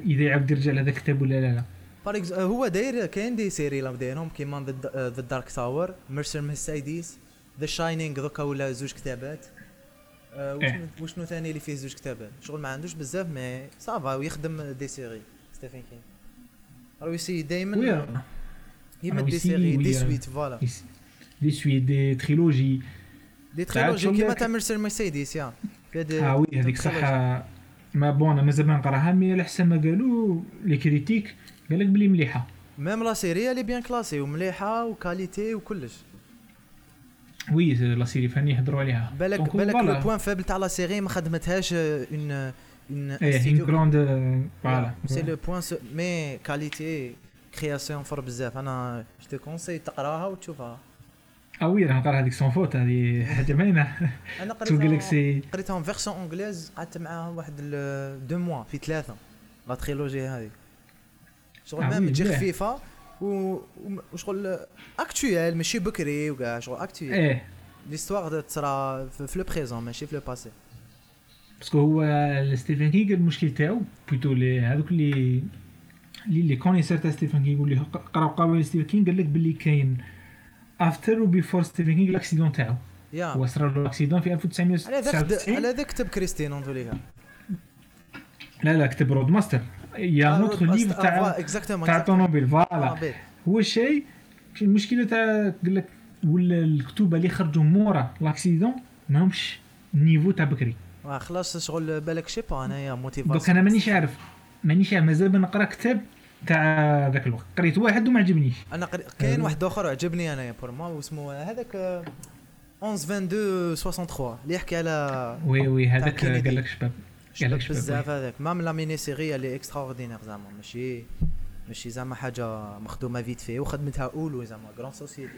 إذا يعاود يرجع لهذا الكتاب ولا لا لا. بار هو داير كاين دي سيري لا دايرهم كيما ذا دارك تاور ميرسر مرسيدس ذا شاينينغ دوكا ولا زوج كتابات. وشنو ثاني اللي فيه زوج كتابات شغل ما عندوش بزاف مي صافا ويخدم دي سيري ستيفن كين راهو يسي يمد راهو دي سيري دي وي- سويت فوالا دي سويت دي تريلوجي des trilogies كيما تاع Mister Mercedes يا آه oui هذيك. صح mais bon أنا مازال ما نقراها mais على حسب ما قالوا لي critiques قال لك بلي مليحة. même la série اللي bien classée ومليحة و qualité وكلش. oui la série فاني يهضروا عليها. بالك بالك. le point faible تاع la série ما خدمتهاش en en إيه en grand voilà c'est le point mais qualité création fort بزاف. أنا je te conseille تقراها وتشوفها. آه oui راه نقرا هذيك sans faute هذه حاجة باينه أنا <laughs> قريتها قريتها en version anglaise قعدت معاها واحد deux mois في ثلاثة. la trilogie هذه. شغل même oui، تجي. خفيفة وشغل actuel ماشي بكري وكاع شغل actuel إيه. l'histoire تصرا في le présent ماشي في le passé parce que هو ستيفن كينغ المشكل تاعو plutôt les هذوك اللي اللي les connaisseurs تاع ستيفن كينغ واللي قراو قبل ستيفن كينغ قال لك باللي كاين افتر وبيفور ستيفن كينغ لاكسيدون تاعو. يا هو صرا له لاكسيدون في على ذاك 1999 على ذاك كتب كريستين اون تولي لا لا كتب رود ماستر يا نوتر ليف تاع تاع الطوموبيل فوالا هو الشيء المشكلة تاع قال لك ولا الكتوبه اللي خرجوا مورا لاكسيدون ماهمش نيفو تاع بكري. خلاص شغل بالك شي با انايا دوك موتيفاسيون أنا مانيش عارف. مانيش عارف مازال بنقرا كتاب تاع ذاك الوقت. قريت واحد وما عجبنيش. أنا قري... كاين أه. واحد آخر عجبني انايا pour ما واسمه هذاك آه، 11 22 63 اللي يحكي على oui oui هذاك. قال لك شباب. قال لك شباب بزاف هذاك. même la mini-série اللي extraordinaire زعما. ماشي ماشي زعما حاجة مخدومة فيت في وخدمتها أولو زعما grande société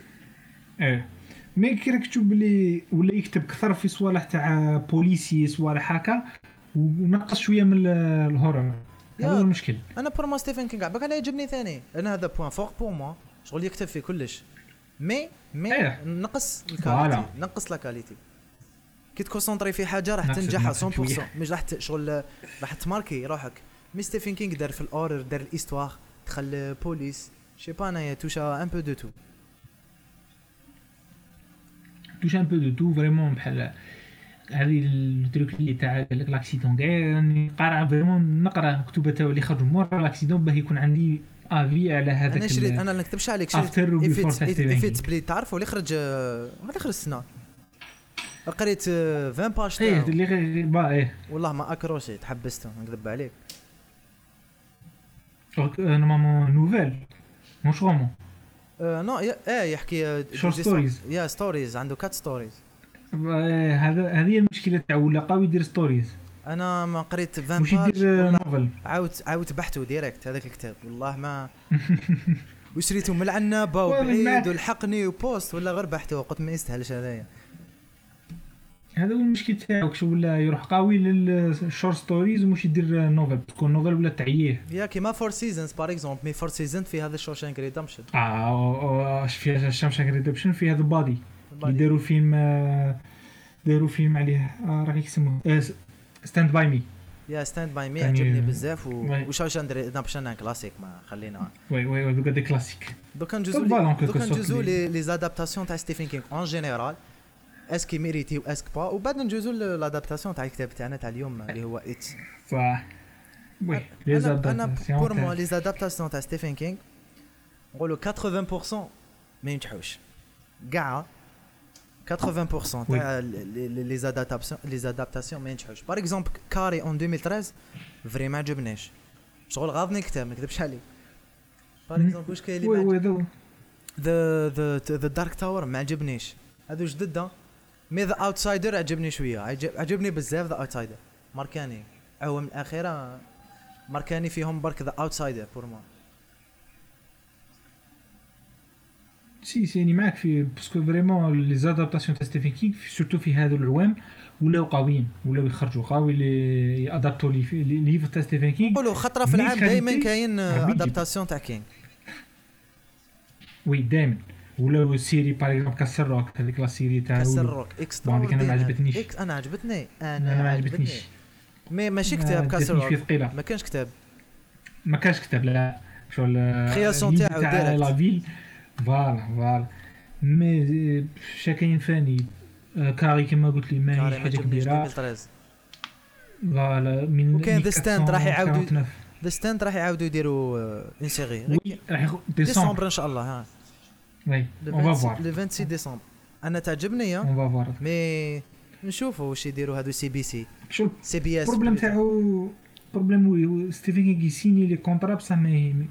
إيه. mais كي راك تشوف بلي ولا يكتب كثر في صوالح تاع بوليسي صوالح هكا ونقص شوية من ال- ال horreur. هذا هو المشكل. أنا pour moi ستيفن كينغ عبالك أنا يعجبني ثاني. أنا هذا point fort pour moi شغل يكتب في كلش. مي مي إيه. نقص. ال qualité نقص la qualité كي ت concentrer في حاجة راح تنجح نقص 100% شوية. مش راح شغل راح ت marquer روحك. mais ستيفن كينغ دار في ال horreur دار ال histoire دخل police. je sais pas أنايا toucha un peu de tout touche un peu de tout vraiment بحال هذه ال trucs اللي تاع قال لك l'accident كاع راني قارع vraiment نقرأ كتب تاعو اللي خرجوا مورا. l'accident باه يكون عندي avis على هذاك أنا شريت أنا ما نكتبش عليك شريت King. بلي تعرفوا اللي خرج اللي خرج السنة. قريت آه، 20 page إيه. اللي غير إيه. والله ما اكروشي تحبست نكذب عليك. normalement nouvelle مش roman آه non آه يحكي Short stories. yeah stories عنده quatre stories آه، هذا هذه المشكلة تاعو ولا قوي يدير stories أنا ما قريت 20 مش page يدير novel عاودت عاودت بحته direct هذاك الكتاب. والله ما <laughs> وشريته من العنابه وبعيد ولحقني وبوست ولا غير بحته قلت ما يستاهلش هذايا. هذا هو المشكل تاعو شو ولا يروح قوي لل short stories ومش يدير novel تكون novel ولا تعييه. yeah كيما Four Seasons par exemple mais Four Season في هذا Shawshank Redemption آه اش فيها Shawshank Redemption في هذا Body اللي داروا فيلم آه، داروا فيلم عليه آه، راح يسموه ستاند باي مي يا ستاند باي مي عجبني بزاف oui. و Shawshank Redemption classique ما خلينا. oui oui oui دوكا des classiques دوكا quelque دوكا les les adaptations تاع ستيفن كينغ en général est-ce que méritées ou est-ce que pas وبعد ندوزو l'adaptation تاع الكتاب تاعنا تاع اليوم اللي هو It صح oui les أنا pour moi adaptations les adaptations تاع ستيفن كينغ نقولوا 80% ما ينجحوش كاع 80% تاع les adaptations les adaptations ما ينجحوش par exemple Carrie en 2013 vrai ما عجبنيش شغل غاضني الكتاب ما نكذبش عليك par. exemple واش كاين اللي the the The Dark Tower ما عجبنيش هذو جدد mais The Outsider عجبني شوية. عجب عجبني بزاف The Outsider. marqua ني. هو من الأخيرة marqua ني فيهم برك The Outsider pour moi si si راني معاك في parce que vraiment les adaptations تاع ستيفن كينغ surtout في هذو العوام ولاو قويين ولاو يخرجوا قوي لي ي adapt و les livres تاع ستيفن كينغ نقولوا خطرة في العام دائما كاين. adaptation تاع كينغ وي دائما ولاو سيري باغ اكزومبل كاسر روك هذيك لا سيري تاع ولو. روك هذيك أنا ما عجبتنيش. إكس أنا عجبتني أنا, ما عجبتنيش. مي ماشي ما كتاب شوية روك. ما كانش كتاب. ما كانش كتاب لا. شغل Création تاعو تاع. لا فيل. فوالا فوالا. مي شاكاين فاني آه، كاري كما قلت لي ماهيش ما حاجة كبيرة. 2013 فوالا من وكاين The Stand راح يعاودوا- 1449. The Stand راح يعاودوا يديروا en série ديسمبر ان شاء الله ها. اون فا 26 فوار لو 26 ديسمبر أنا تعجبني ها on va voir mais نشوفوا واش يديروا هادو CBC CBS ال problème تاعو ال problème ستيفن كينغ ي signer les contrats بصح ما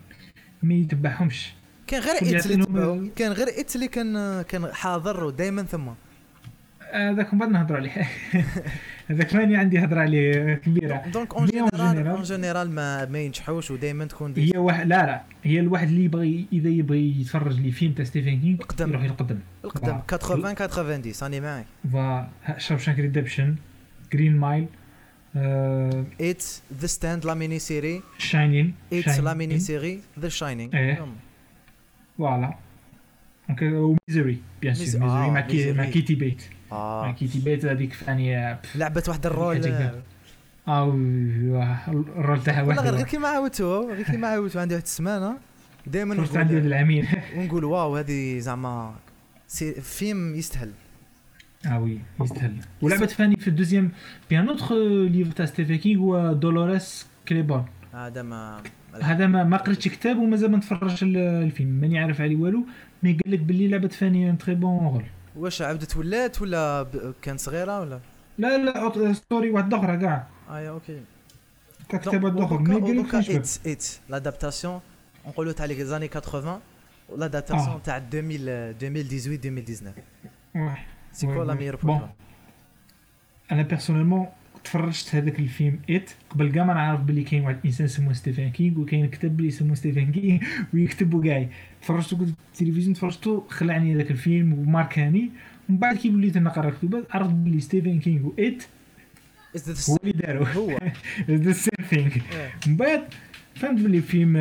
ما يتبعهمش كان غير It اللي كان غير It اللي كان كان حاضر ودائما ثم هذاك من بعد نهضروا عليه هذاك ماني عندي هضرة عليه كبيرة. دونك اون جينيرال اون جينيرال ما ما ينجحوش ودائما تكون هي واحد لا لا. هي الواحد اللي يبغي إذا يبغي يتفرج les films تاع ستيفن كينغ القدم. يروح يقدم. القدم voilà. 80 90 راني معاك فا شاوشانك ريدبشن جرين مايل ات ذا ستاند لا ميني سيري شاينين ات لا ميني سيري ذا شاينينغ إيه. donc و Misery bien sûr Misery مع كي- مع. Kathy Bates مع آه كيتي بيت هذيك فاني لعبت واحد الرول. أو الرول تاعها والله غير واحد كيما عاودتو غير كيما عاودتو عندي واحد السمانه دائما فرصت عندي ونقول واو هذه زعما سي فيلم يستاهل آه وي يستاهل ولعبت فاني في الدوزيام بيان اوتخ ليفر تاع ستيفن كينغ هو دولوريس كليبون هذا ما هذا ما ما قريتش كتاب ومازال ما نتفرجش ال- الفيلم ماني عارف عليه والو. mais قال لك باللي لعبت ثاني un très bon rôle. واش عاودت ولات ولا كانت صغيرة ولا؟ لا لا story واحد أخرى كاع. آه okay. كتاب واحد آخر. mais قال لك. It It l'adaptation نقولوا تاع les années 80 l'adaptation. تاع 2000 2018 2019 واه. c'est quoi la. meilleure bon. أنا personnellement تفرجت هذاك الفيلم It. قبل كاع ما نعرف باللي كاين واحد الانسان سموه ستيفن كينغ وكاين كتاب اللي سموه ستيفن كينغ ويكتب وكاع تفرجت قلت التلفزيون تفرجتو خلعني هذاك الفيلم و marqua ني. ومن بعد كي وليت نقرا كتبات عرفت باللي ستيفن كينغ و It هو اللي داروا هو؟ the same thing. من بعد فهمت باللي فيلم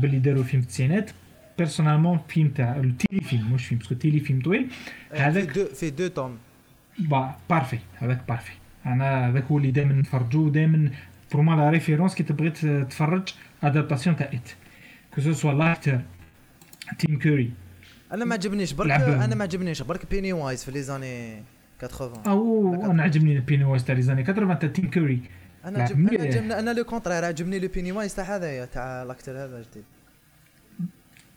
باللي داروا فيلم في التسعينات personnellement فيلم تاع ال téléfilm مش فيلم parce que ال téléfilm طويل في هذاك في دو توم با بارفي هذاك بارفي أنا هذاك هو اللي دائما نتفرجو دائما ما la référence كي تبغي تتفرج adaptation تاع It que ce soit l'acteur Tim Curry أنا ما عجبنيش برك أنا ما عجبنيش برك Pennywise في les années 80 أو أنا عجبني Pennywise تاع les années 80 تاع Tim Curry أنا. عجبني أنا au contraire عجبني le Pennywise تاع هذايا تاع l'acteur هذا جديد.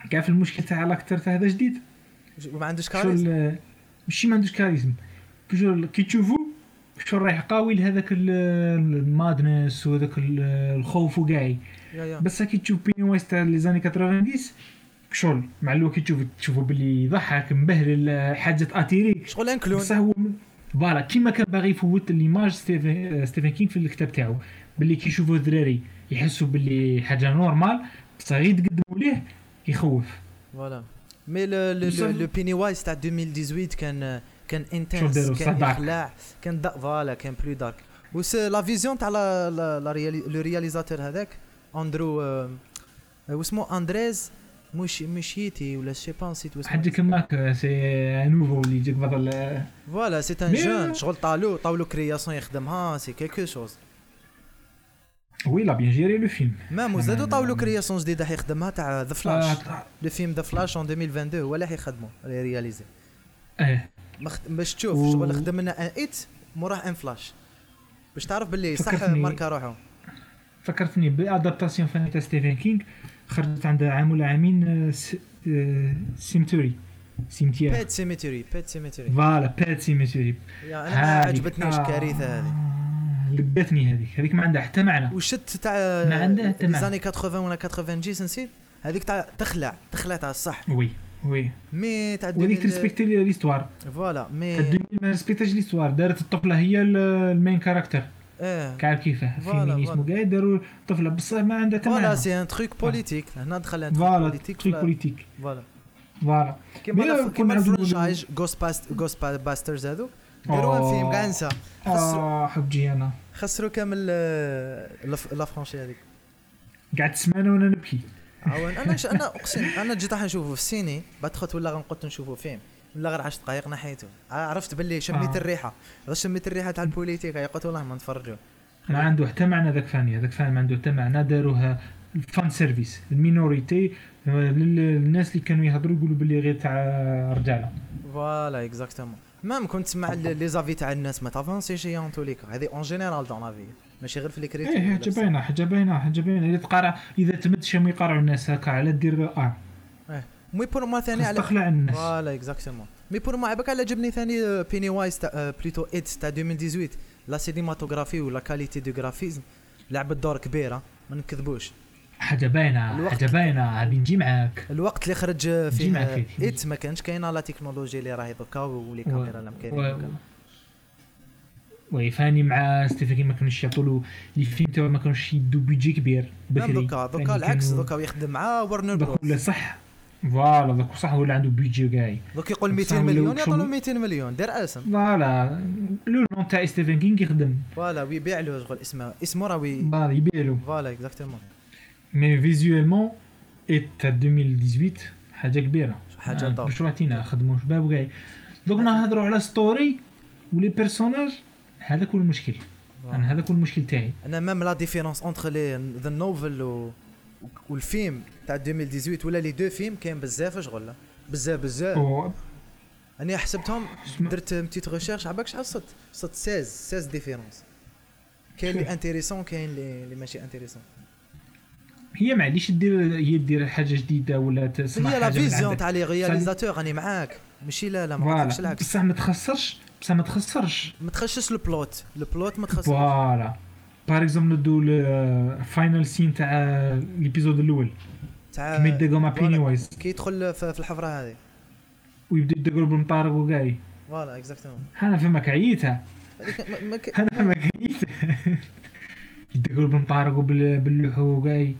كاع في المشكل تاع l'acteur تاع هذا جديد؟ ما عندوش charisme؟ ماشي ما عندوش charisme. كي تشوفو شغل رايح قاوي لهذاك ال- ال madness وهذاك ال- الخوف وكاع mais كي تشوف Pennywise تاع les années 90 شغل مع الوقت كي تشوف تشوفو باللي يضحك مبهل حاجة attirer شغل un clown بصح هو voilà كيما كان باغي يفوت l'image Stephen Stephen King في الكتاب تاعو. باللي كي يشوفوا الدراري يحسوا باللي حاجة normal بصح غير تقدموا ليه يخوف. voilà. مي لو بيني وايز تاع 2018 كان كان انتنس؟ كان. إخلاع كان دا فوالا كان بلو دارك وس لا فيزيون تاع لو رياليزاتور هذاك اندرو واسمو اندريز مش مشيتي ولا سي با نسيت واسمه. حاجة كماك سي نوفو اللي يجيك بدل فوالا سي ان جون شغل طالو طاولو كرياسيون يخدمها سي كيلكو شوز وي لا بيان جيري لو فيلم مام وزادو طاولو كرياسيون جديدة حيخدمها تاع ذا فلاش لو فيلم ذا فلاش اون 2022 هو اللي حيخدمو رياليزي إيه باش تشوف و- شغل خدم لنا ان إيت موراه إن فلاش. باش تعرف باللي صح ماركا روحو فكرتني بأدابتاسيون فاني تاع ستيفن كينغ خرجت عندها عام ولا عامين سيمتوري. سيمتير بيت سيميتري بيت سيميتري فوالا بات سيمتوري أنا ما عجبتنيش كارثة هذه. لقتني هذيك. هذيك ما عندها حتى معنى. وشت تاع ما عندها حتى معنى. زاني 80 ولا 90 جيس نسيت هذيك تاع تخلع تخلع تاع الصح. وي. وي. مي تاع وهذيك 2000 تريسبكتي ليستوار. فوالا مي 2000 ما ريسبكتاش ليستوار. دارت الطفلة هي ال- المين كاركتر آه كعب كيفاه فوالا، فيمينيزم فوالا. وكاع داروا طفلة. بصح ما عندها حتى فوالا سي ان تروك بوليتيك هنا دخل ان فوالا بوليتيك تريك فلا- بوليتيك فوالا. فوالا. كيما كيما الفرنشايز جوست باست جوست باسترز هذو داروا. فيلم كاع نسى. آه حبجي أنا. خسروا كامل آه، لا فرونشي هذيك قعدت سمانة وأنا نبكي. عاون. أنا ش... أنا أقسم أنا جيت راح نشوفه في السيني بعد دخلت ولا غنقعد نشوفه فيلم ولا غير 10 دقائق نحيته عرفت باللي شميت آه. الريحة. غير شميت الريحة تاع البوليتيك قلت والله ما نتفرجوا. ما عنده حتى معنى ذاك فاني. هذاك فاني ما عنده حتى معنى. داروها الفان سيرفيس المينوريتي للناس اللي كانوا يهضروا يقولوا باللي غير تاع رجالة. فوالا اكزاكتومون مام كنت تسمع لي زافي تاع الناس ما تافونسيش هي اون توليكا هذه اون جينيرال دون لافي ماشي غير في لي كريتيك إيه حاجة باينه حاجة باينه حاجة باينه إذا تقرا إذا تمد شي يقرعوا الناس هكا على دير ار مي بور ما ثاني على تخلع الناس. فوالا اكزاكتومون مي بور ما عباك على جبني ثاني بيني وايز بليتو ايت تاع 2018 لا سينيماتوغرافي ولا كاليتي دو غرافيزم لعبت دور كبيره ما نكذبوش. حاجة باينة حاجة باينة غادي نجي معاك. الوقت اللي خرج فيه. It ما كانش كاينة. la technologie اللي راهي دوكا و les caméras اللي كاينين oui فاني مع Stephen King ما كانوش يعطوا له les films تاعو ما كانوش يدوا بيجي كبير بكري دوكا دوكا العكس دوكا يخدم مع ورنر بروس ولا صح؟ voilà دوك صح ولا عنده بيجي كاعي دوك يقول بصح 200 ولاو مليون يعطوا له شغل- 200 مليون دير اسم voilà le nom تاع Stephen King يخدم. voilà ويبيع له شغل اسمه اسمه راه فوالا يبيعلو فوالا اكزاكتومون مي فيزيوالمون ايت تاع 2018 حاجة كبيرة. حاجة آه، دار باش روحتينا خدموا شباب وكاع دوك نهضروا على ستوري ولي بيرسوناج هذاك هو المشكل أنا هذاك هو المشكل تاعي. أنا ميم لا ديفيرونس اونتر لي ذا نوفل و والفيلم تاع 2018 ولا لي دو فيلم كاين بزاف شغل. بزاف بزاف. أنا حسبتهم درت بتيت ريشيرش عباك شحال صدت صدت 16 16 différences كاين اللي intéressant كاين اللي ماشي intéressant هي معليش دير هي دير حاجة جديدة ولا تسمع هي la vision تاع les réalisateurs راني معاك. ماشي لا لا ما العكس بصح ما تخسرش. بصح ما تخسرش. ما تخشش ال plot ال plot ما تخشش voilà. par exemple ندو ال final scene تاع l'épisode الأول. تاع كيما يدقوا مع. Pennywise كي يدخل في الحفرة هذه. ويبدأ يدقوا بالمطارق وكاي voilà exactement أنا فهمك عييتها هذيك ما- ما ك- أنا فهمك عييتها <laughs> يدقوا بالمطارق وباللوحه وكاي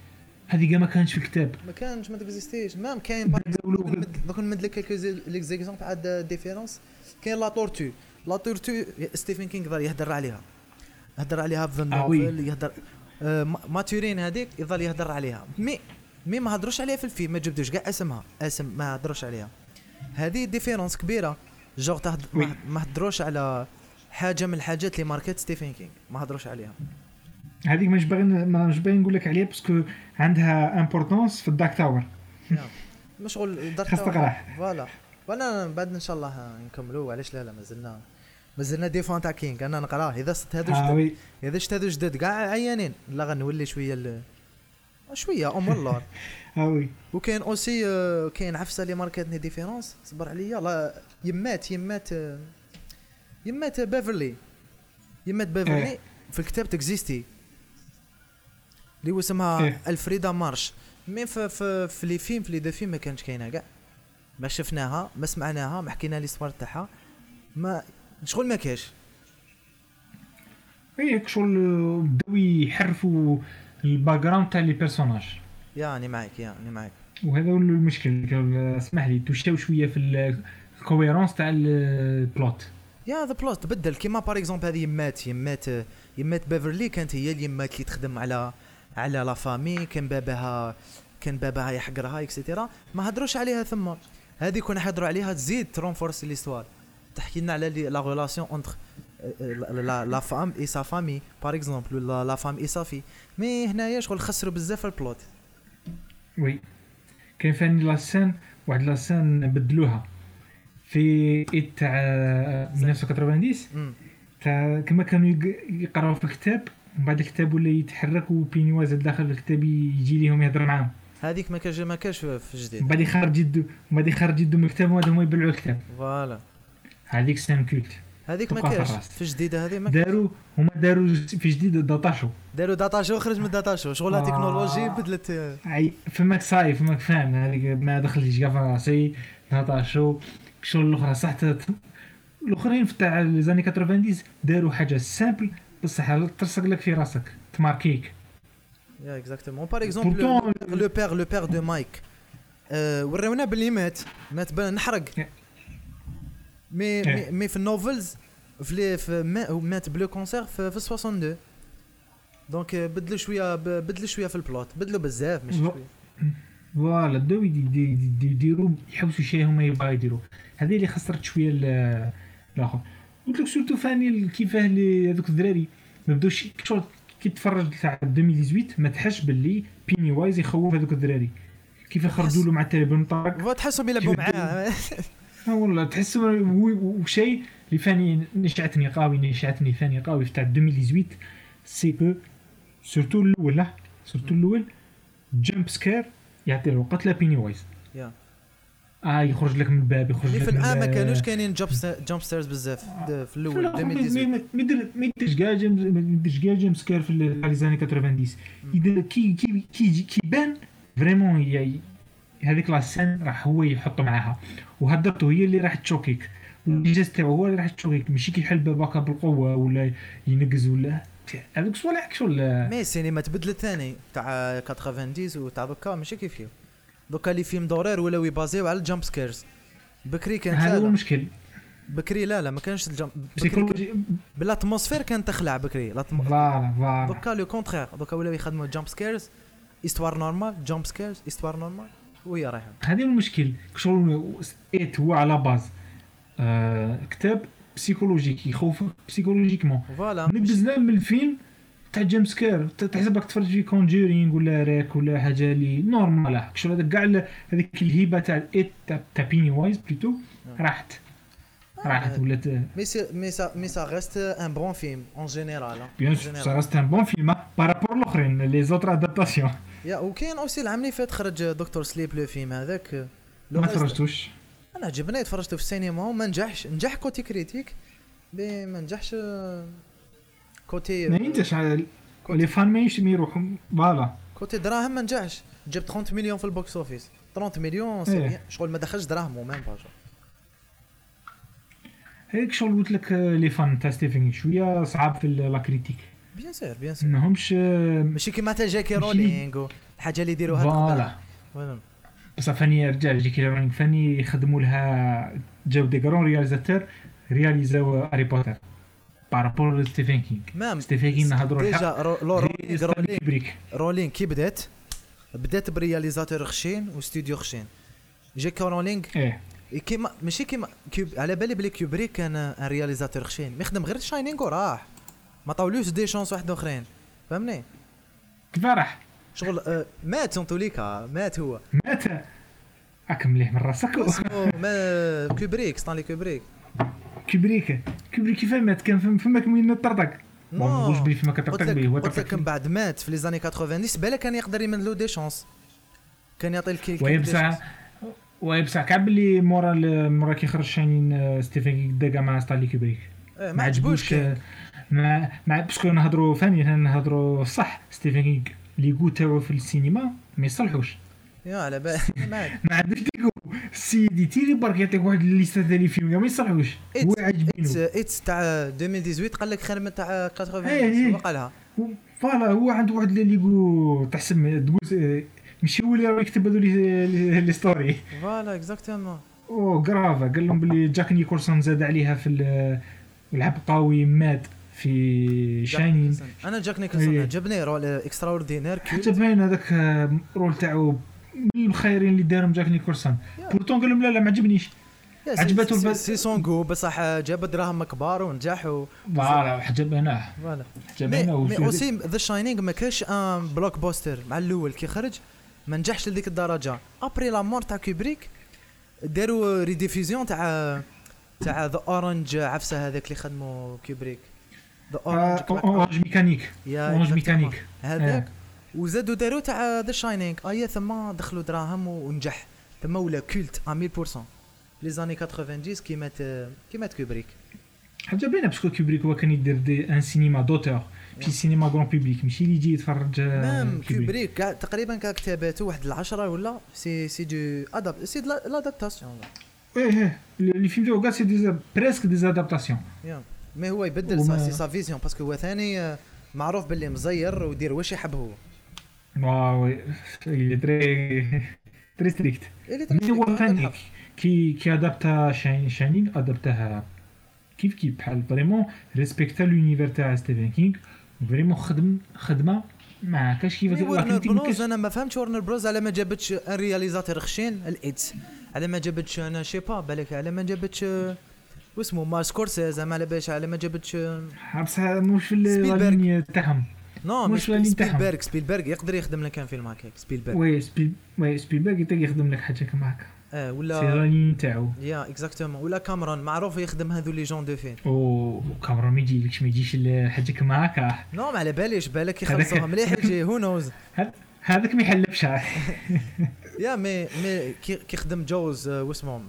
هذه كاع ما كانش في الكتاب ما كانش ما ت existerش même كاين دوك نمد- لك quelques les ex- exemples تاع différences كاين la tortue la tortue Stephen King ظل يهدر عليها. يهدر عليها في آه. ال novel يهدر آه، Ma- Maturin هذيك يظل يهدر عليها. mais مي ما هضروش عليها في الفيلم ما جبدوش كاع اسمها. اسم ما هضروش عليها. هذه ديفيرونس كبيرة. جوغ تهد... ما- هضروش على حاجة من الحاجات اللي ماركت ستيفن كينغ ما هضروش عليها. هذيك مش باغي مش باغي نقول لك عليها باسكو عندها امبورطونس في الدارك تاور مش شغل درت خاص تقراه فوالا. فانا بعد إن شاء الله نكملوا علاش لا لا مازلنا مازلنا ديفون تاع كينغ أنا نقراه. إذا صدت هذو جدد إذا شت هذو جدد كاع عيانين. لا غنولي شوية ال... شوية أم اللور <laughs> آه وي. وكاين اوسي آه، كاين عفسة اللي ماركتني ديفيرونس صبر عليا. لا يمات يمات آه، يمات بيفرلي يمات بيفرلي إيه. في الكتاب تكزيستي اللي هو اسمها. الفريدا مارش مي في في في لي فيلم في لي دو فيلم ما كانش كاينة كاع ما شفناها ما سمعناها ما حكينا لي ستوار تاعها. ما شغل ما كاش هيك شغل بداو يحرفوا ال background تاع les personnages. يعني معك يعني معك وهذا هو المشكل اسمح لي توشاو شوية في ال cohérence تاع ال plot yeah the plot تبدل. كيما par exemple هذه يمات يمات يمات بيفرلي كانت هي اليمات اللي تخدم على على la famille كان باباها كان باباها يحقرها et cetera ما هدروش عليها ثم. هذه كنا حيهضروا عليها تزيد ت renforce l'histoire تحكي لنا على la relation entre la la femme et sa famille par exemple ولا la femme et sa fille mais هنايا شغل خسروا بزاف ال plot oui كاين ثاني la scène واحد la scène بدلوها في It تاع 1990 أمم. تاع كما كانوا يق- يقراو في الكتاب ومن بعد الكتاب ولا يتحرك و Pennywise داخل الكتاب يجي ليهم يهضر معاهم هذيك ما كاش ما كاش في في ومن جديد. بعد يخرج يدو بعد يخرج يدو من الكتاب وهذا هما يبلعوا الكتاب. voilà. هذيك scène culte هذيك ما كاش. في جديدة هذه ما. داروا هما داروا في جديد data show. داروا data show خرج من data show شغل آه. تكنولوجي بدلت عي فهمتك ça y est فهمتك فاهم. هذيك ما دخلتش كاع في راسي. data show. شغل الأخرى صح الأخرين في تاع les années 90 داروا حاجة simple بصح ترسخ لك في راسك. تماركيك. yeah exactement par exemple Pourtant, le père le père de مايك آه، وراونا باللي مات. مات بان نحرق. Yeah. mais Yeah. mais, mais في ال novels في لي في ما- مات ب le cancer في, في 62 donc آه، بدلوا شوية ب- بدلوا شوية في ال plot بدلوا بزاف مش لا. شوية. voilà بداو يدي- يدي- يدي- يديروا يحوسوا شي هما يبغاو يديروا. هذه اللي خسرت شوية ال- الآخر. قلت لك سورتو فاني كيفاه اللي هذوك الدراري. ما بداوش شغل كي تفرج تاع 2018 ما تحش باللي بيني وايز يخوف هذوك الدراري. كيف خرجوا له مع التليفون طارق تحسهم يلعبوا معاه. <laughs> والله تحس وشيء اللي فاني نشعتني قوي نشعتني ثاني قوي في تاع 2018 سي كو سورتو الأول لا سورتو الأول جامب سكير يعطي له قتله بيني وايز آه يخرج لك من الباب يخرج لك في الآن ما كانوش كاينين jump scares بزاف في الأول 2018 ما يديرش كاع ما يديرش كاع jump scare في les années 90 يدير كي كي كي كيبان vraiment هذيك la scène راح هو يحط معاها. وهدرته هي اللي راح تشوكيك. والانجاز تاعو هو اللي راح تشوكيك. ماشي كيحل باباكا بالقوة ولا ينقز ولا هذوك صوالح ولا mais السينما تبدلت ثاني تاع 90 وتاع دوكا ماشي كيف كيف دوكا les films d'horreur ولاو يبازيو على ال jump scares. بكري كان هذا هو المشكل بكري لا لا ما كانش ال jump بكري بال atmosphère كان تخلع بكري. voilà voilà. دوكا le contraire دوكا ولاو يخدموا jump scares. histoire normale jump scares histoire normale وهي رايحة. هذه المشكل. شغل It هو على base آه كتاب psychologique يخوفك psychologiquement voilà. نقزنا من الفيلم تاع jump scare تحسبك تفرج في Conjuring ولا راك ولا حاجة اللي normal شغل هذاك كاع هذيك الهيبة تاع ال It تاع Pennywise plutôt راحت. راحت ولات mais c'est mais ça mais ça reste un bon film en général bien sûr ça reste un bon film par rapport الاخرين les autres adaptations yeah وكاين aussi العام اللي فات خرج Doctor Sleep le film هذاك ما تفرجتوش أنا عجبني تفرجته في السينما وما نجحش نجح côté critique mais ما نجحش côté ما ينجحش les fans ما ما يروحوا voilà côté دراهم ما نجحش جاب 30 مليون في ال box office 30 مليون إيه. شغل ما دخلش دراهم même pas هيك شغل قلت لك les fans تاع ستيفن شوية صعاب في la critique bien sûr bien sûr ماهمش ماشي كيما تاع J.K. Rowling الحاجة اللي يديروها voilà بصح ثاني رجع J.K. Rowling ثاني يخدموا لها جاو des grands réalisateurs رياليزاو هاري بوتر par rapport ستيفن كينغ même ستيفن كينغ نهضروا déjà رولينغ رولينغ كي بدات بدات ب réalisateur خشين واستوديو خشين جاكي رولينغ إيه كيما ماشي كيما كيب على بالي بلي كيوبريك كان ان رياليزاتور خشين يخدم غير شاينينغ وراح ما طاولوش دي شونس واحد اخرين فهمني كيف راح شغل آه مات سونتوليكا مات هو مات راك مليح من راسك ما كوبريك ستانلي كوبريك كوبريك كوبريك كيف مات؟ كان فماك وين طردق ما نقولش بلي فما كترتق به هو قلت لك من بعد مات في لي زاني 90 بالك كان يقدر يمد له دي شونس كان يعطي الكيل وي بصح وي بصح كعب اللي مورا مورا كيخرج شانين ستيفن داكا مع ستانلي كوبريك ما عجبوش مع مع باسكو نهضروا فاني نهضروا صح. ستيفن كينغ لي جو تاعو في السينما ما يصلحوش. يا على بالي <laughs> ما عندوش ديكو السيدي تيري برك يعطيك واحد الليسته تاع لي فيلم ما يصلحوش هو عاجبينو اتس تاع 2018 قال لك خير من تاع 80 هو قالها voilà هو عنده واحد اللي يقول تحسب تقول ماشي هو اللي راه يكتب هذو لي ستوري فوالا اكزاكتومون أو كرافا قال لهم بلي جاك نيكولسون زاد عليها في العبقاوي مات في Shining أنا جاك نيكلسون عجبني rôle extraordinaire حتى باين هذاك rôle تاعو من الخيرين اللي دارهم جاك نيكولسون. بورتون قال لهم لا لا ما عجبنيش. عجبته البس سي سونغو بصح جاب دراهم كبار ونجح و voilà عجبناه voilà. عجبناه mais aussi The Shining ما كاش un blockbuster مع الأول. كي خرج ما نجحش لديك الدرجة. après la mort تاع كوبريك داروا rediffusion تاع تاع The Orange عفسة هذاك اللي خدموا كوبريك Orange mécanique Orange mécanique هذاك؟ وزادوا داروا تاع The Shining ايا ثم دخلوا دراهم ونجح. ثم ولا culte 100% les années 90 كي مات كي مات كوبريك حاجة باينة parce que كوبريك هو كان يدير du un cinéma d'auteur في cinéma grand public ماشي اللي يجي يتفرج même كوبريك تقريبا كاع كتاباته واحد العشرة ولا c'est c'est d'adap c'est l'adaptation إيه إيه. les films تاعو كاع c'est des presque des adaptations mais هو يبدل sa c'est sa vision parce que هو ثاني معروف باللي مزير ويدير واش يحب هو واو il est très très strict مي هو كي كي أدابتا شاين شاينين أدابتاها كيف كيف؟ بحال فريمون ريسبكتا لونيفير تاع ستيفن كينغ فريمون خدم خدمة ما كاش كيف؟ ورنر بروز أنا ما فهمتش ورنر بروز على ما جابتش ان رياليزاتور خشين الايدز على ما جابتش أنا شي با بالك على ما جابتش واسمه ما سكورسيز ما على باش على ما جابتش بصح مش في الليني تاعهم. non مش سبيلبرغ سبيلبرغ يقدر يخدم لك فيلم هكاك سبيلبرغ. oui سبيل oui سبيلبرغ يقدر يخدم لك حاجة كما هكا. آه ولا راني نتاعو. يا exactement. ولا كاميرون معروف يخدم هذو les genres de films. أو كاميرون ما يجيلكش ما يجيش حاجة كما هكا. non ما على باليش بالك يخلصوها. مليح يجي هو نوز هذاك ما يحلفش <laughs> يا مي مي كي خدم Jaws آه، واسمه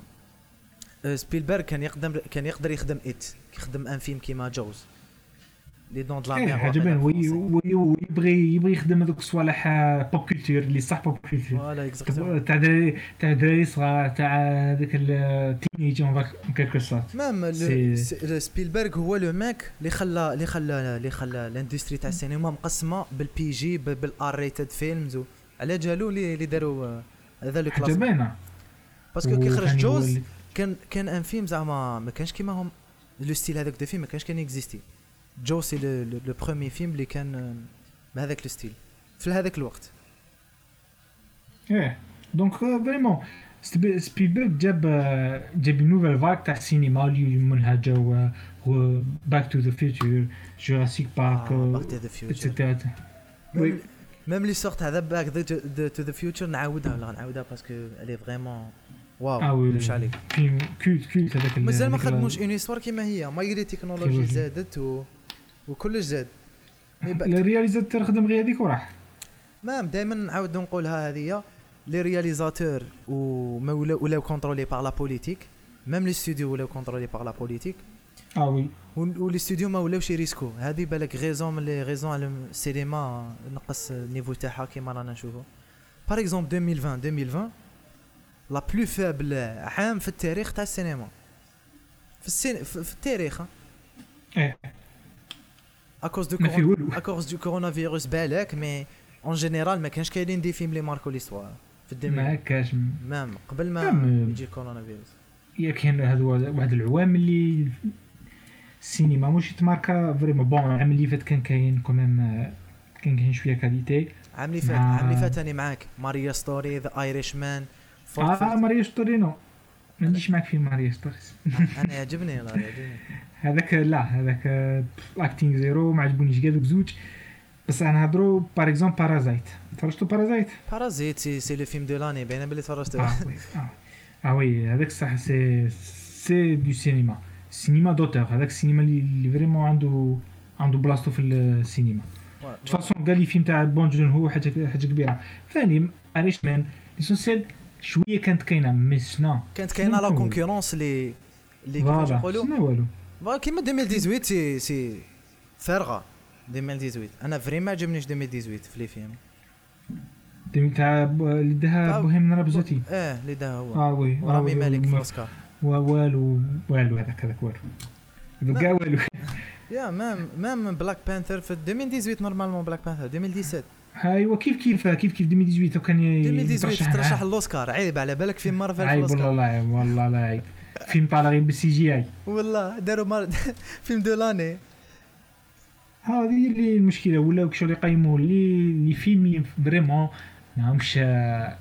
آه، سبيلبرغ كان يقدم كان يقدر يخدم ات يخدم un film كيما Jaws. لي دون دو لا مير وي- وي- ويبغي يبغي يخدم هذوك الصوالح pop culture اللي صح pop culture voilà exactement تاع دراري تاع دراري صغار تاع هذاك ال teenage en quelque sorte même سبيلبرغ هو le mec اللي خلى اللي خلى اللي خلى ال industrie تاع السينما مقسمة بال PG بال R rated films على جالو اللي داروا آه، هذا le classe باينة. parce que كي خرج هو Jaws كان كان un film زعما ما كانش كيما هم. le style هذاك de film ما كانش كان existé Jaws c'est le le premier film اللي كان آه، بهذاك le style في هذاك الوقت إيه donc vraiment سبيلبرغ جاب جاب nouvelle vague تاع السينما اللي منها جاو باك تو ذا فيوتشر جوراسيك بارك باك تو ذا فيوتشر اتسيتيرا وي ميم لي سورت هذا باك تو ذا فيوتشر نعاودها ولا نعاودها باسكو الي فريمون آه واو وي مش عليك فيلم كولت كولت هذاك ال- مازال ما هذاك ال- خدموش اون هيستوار كيما هي مايغري التكنولوجيا تكنولوجيا. زادت و... وكلش زاد. مي بعد- الرياليزاتور خدم غير هذيك وراح. مام دائما نعاود نقولها هذه لي رياليزاتور وما ولاو كونترولي باغ لا بوليتيك ميم لي ستوديو ولاو كونترولي باغ لا بوليتيك آه وي. ولي ستوديو ما ولاوش يريسكو هذه بالك غيزون من لي غيزون على السينما نقص النيفو تاعها كيما رانا نشوفو. par exemple 2020 2020 la plus faible عام في التاريخ تاع السينما. في السين في, في التاريخ إيه. ما في والو à cause de coronavirus بالك mais en général ما كانش كاينين des films لي ماركو l'histoire في ما الدنيا هكاش même قبل ما. يجي كورونا فيروس يا كاين هذو واحد العوام اللي السينما مش تماركا vraiment bon العام اللي فات كان كاين quand même كان كاين شوية qualité عام اللي فات مع- عام اللي فات أنا معاك Marriage Story The Irishman آه Marriage Story non ما عنديش معك film Marriage Story أنا يعجبني يعجبني هذاك لا هذاك acting zéro ما عجبونيش كاع دوك زوج بس أنا نهضروا par exemple Parasite تفرجتوا بارازايت بارازيت سي سي لو فيلم دو لاني باينه بلي تفرجت. آه وي آه وي هذاك صح c'est c'est de cinéma cinéma d'auteur هذاك السينما اللي vraiment عنده عنده بلاصتو في السينما. دو فاسون قال لي فيلم تاع بون جون هو حاجة حاجة كبيرة. ثاني اريش مان ليسونسيال شوية كانت كاينة مي سنا كانت كاينة لا؟ كونكورونس اللي اللي كيفاش نقولوا والو فوالا كيما 2018 سي سي فارغة. 2018 أنا فري ما عجبنيش 2018 في لي فيلم تاع اللي داها بوهيم رابزوتي آه اللي دا هو. آه وي. آه ورامي وي، مالك في الأوسكار. والو والو هذاك هذاك والو. هذوك كاع والو. <laughs> يا même même Black Panther في 2018 normalement Black Panther 2017 ايوا كيف كيف كيف كيف 2018 كان 2018 ترشح الأوسكار. عيب على بالك في مارفل عيب والله عيب والله لا عيب فيلم طالع غير بال CGI والله داروا مار... <laughs> film de l'année. هذه اللي المشكلة ولاو شغل يقيموا اللي les films اللي vraiment ماهمش ما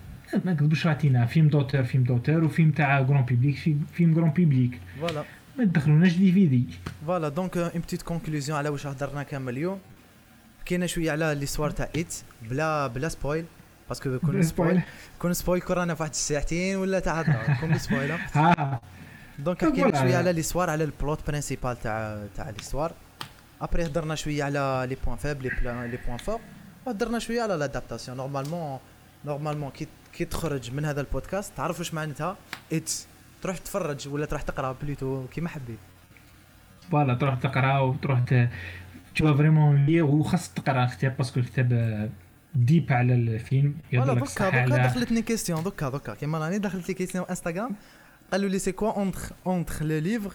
نكذبوش راتينا film d'auteur film d'auteur وفيلم تاع grand public film- grand public voilà. ما تدخلوناش DVD voilà donc une petite conclusion على واش هضرنا كامل اليوم. كاينة شوية على l'histoire تاع It بلا بلا spoil parce que كون spoil كون spoil كون رانا في واحد الساعتين ولا تاع هضره كون spoil ها donc حكينا. شوية على l'histoire على ال plot principal تاع تاع l'histoire après هضرنا شوية على les points faibles les points forts وهضرنا شوية على l'adaptation normalement normalement كي كي تخرج من هذا البودكاست تعرف واش معناتها؟ It تروح تتفرج ولا تروح تقرأ plutôt كيما حبيت. voilà تروح تقرأ وتروح تشوف vraiment les وخاص تقرأ الكتاب parce que الكتاب ديب على الفيلم. voilà يهضر لك دوكا دوكا دخلتني question دوكا دوكا. كيما راني دخلت les questions Instagram قالوا لي c'est quoi entre entre le livre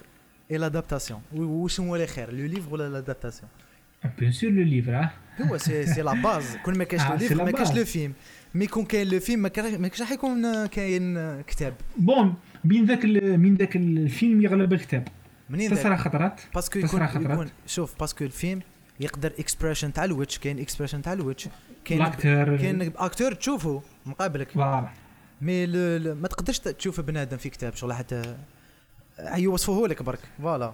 et l'adaptation واش هو اللي خير le livre ولا l'adaptation bien sûr le livre آه هو c'est c'est la base كون ما كاينش آه، لو c'est livre لا ما كاينش base. le film mais كون كاين le film ما كاين- ما كاينش راح يكون كاين كتاب بون بين ذاك ال- من ذاك الفيلم يغلب الكتاب منين تصرا ذاك خطرات parce que تصرا يكون خطرات. يكون شوف parce que الفيلم يقدر expression تاع الوجه كاين expression تاع الوجه كاين l'acteur كاين acteur تشوفه مقابلك voilà mais ما تقدرش تشوف بنادم في كتاب شغل حتى يوصفوه لك برك. فوالا.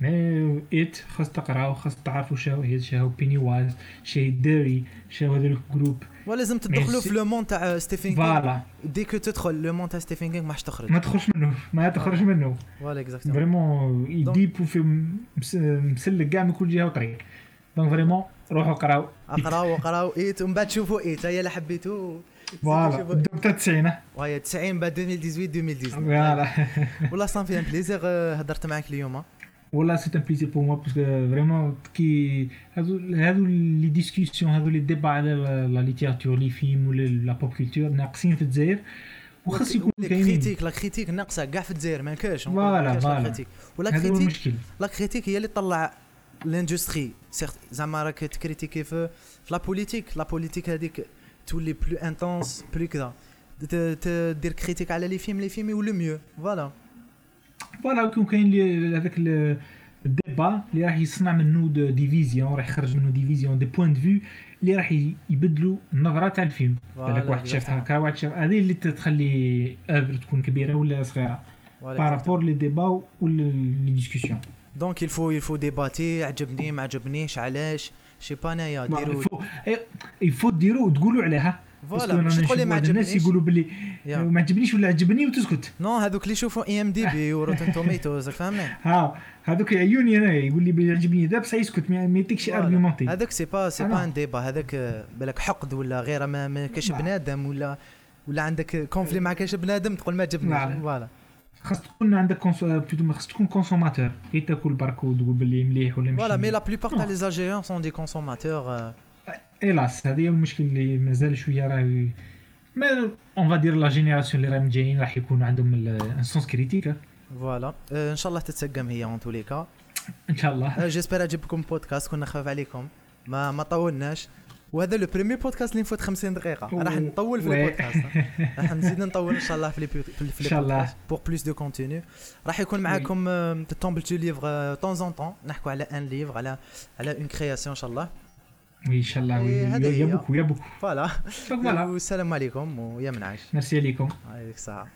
مي إيت خاص تقراو خاص تعرفوا شنو هي شنو Pennywise شنو Derry شنو هذا الجروب ولازم تدخلوا في le monde تاع ستيفن كينغ فوالا. ديك تدخل le monde تاع ستيفن كينغ ما تخرج. ما تخرجش منه ما تخرج منه. فوالا اكزاكتومون فريمون يديب في مس- مسلك كاع من كل جهة وطريق donc vraiment روحوا قراو اقراو وقراو It ومن بعد شوفوا It. هيا اللي حبيتو. voilà بدو حتى 90 وهي 90 بعد 2018 2019 voilà والله ça fait un plaisir هضرت معاك اليوم والله c'est un plaisir pour moi parce que vraiment كي هادو هادو les discussions هادو les débats على la littérature les films ولا la pop culture ناقصين في الجزائر وخاص يكونوا كاينين critique la critique ناقصه كاع في الجزائر ما كاش voilà, voilà. ولا critique la critique هي اللي تطلع l'industrie زعما راك ت critiquer في في la politique la politique هذيك تولي plus intense plus كذا ت- ت- دير critique على les films les films يولو ميو فوالا فوالا يكون كاين لي- هذاك ال- ال débat اللي راح يصنع منه د- division راح يخرج منه ديفيزيون des points de vue اللي راح ي- يبدلوا النظره تاع الفيلم voilà، بالك واحد شاف exactement. هكا واحد شاف هذه اللي تخلي œuvre تكون كبيره ولا صغيره par rapport les débats ولا لي ديسكسيون دونك الفو الفو ديباتي عجبني ما عجبنيش علاش je sais pas انايا ديروا يفو ديروا وتقولوا عليها voilà مش تقولي ما الناس عجبنيش يقولوا باللي يا. ما عجبنيش ولا عجبني وتسكت non هذوك اللي يشوفوا IMDb و Rotten Tomatoes فهمني ها هذوك يعيوني أنا يقول لي بلي عجبني ذا بصح يسكت ما ما voilà. argumenter هذاك سي با سي. با ان ديبا هذاك بالك حقد ولا غير ما, ما كاش. بنادم ولا ولا عندك conflit مع كاش بنادم تقول ما عجبنيش لا. voilà خاص تكون عندك خاص تكون consommateur كي تاكل برك وتقول باللي مليح ولا مش voilà mais. لا plupart تاع. لي زالجيريان سون دي كونسوماتور ايلاس هذا هي المشكل اللي مازال شوية راه ما اون فادير la génération اللي راهم جايين راح يكون عندهم ان سونس كريتيك فوالا ان شاء الله تتسقم هي اون تولي كا إن شاء الله. j'espère عجبكم بودكاست كنا خفاف عليكم. ما ما طولناش. وهذا le premier بودكاست اللي نفوت 50 دقيقة. راح نطول في. البودكاست. راح نزيد نطول إن شاء الله في لي في إن شاء الله. بور بلوس دو كونتينيو راح يكون معاكم تومبل تو ليفر طون زون طون نحكوا على ان ليفر على على اون كرياسيون إن شاء الله. وي إن شاء الله. إيه، وي. يا. بوكو يا بوكو فوالا. <laughs> <laughs> والسلام عليكم ويا منعش. ميرسي عليكم. هذيك الساعة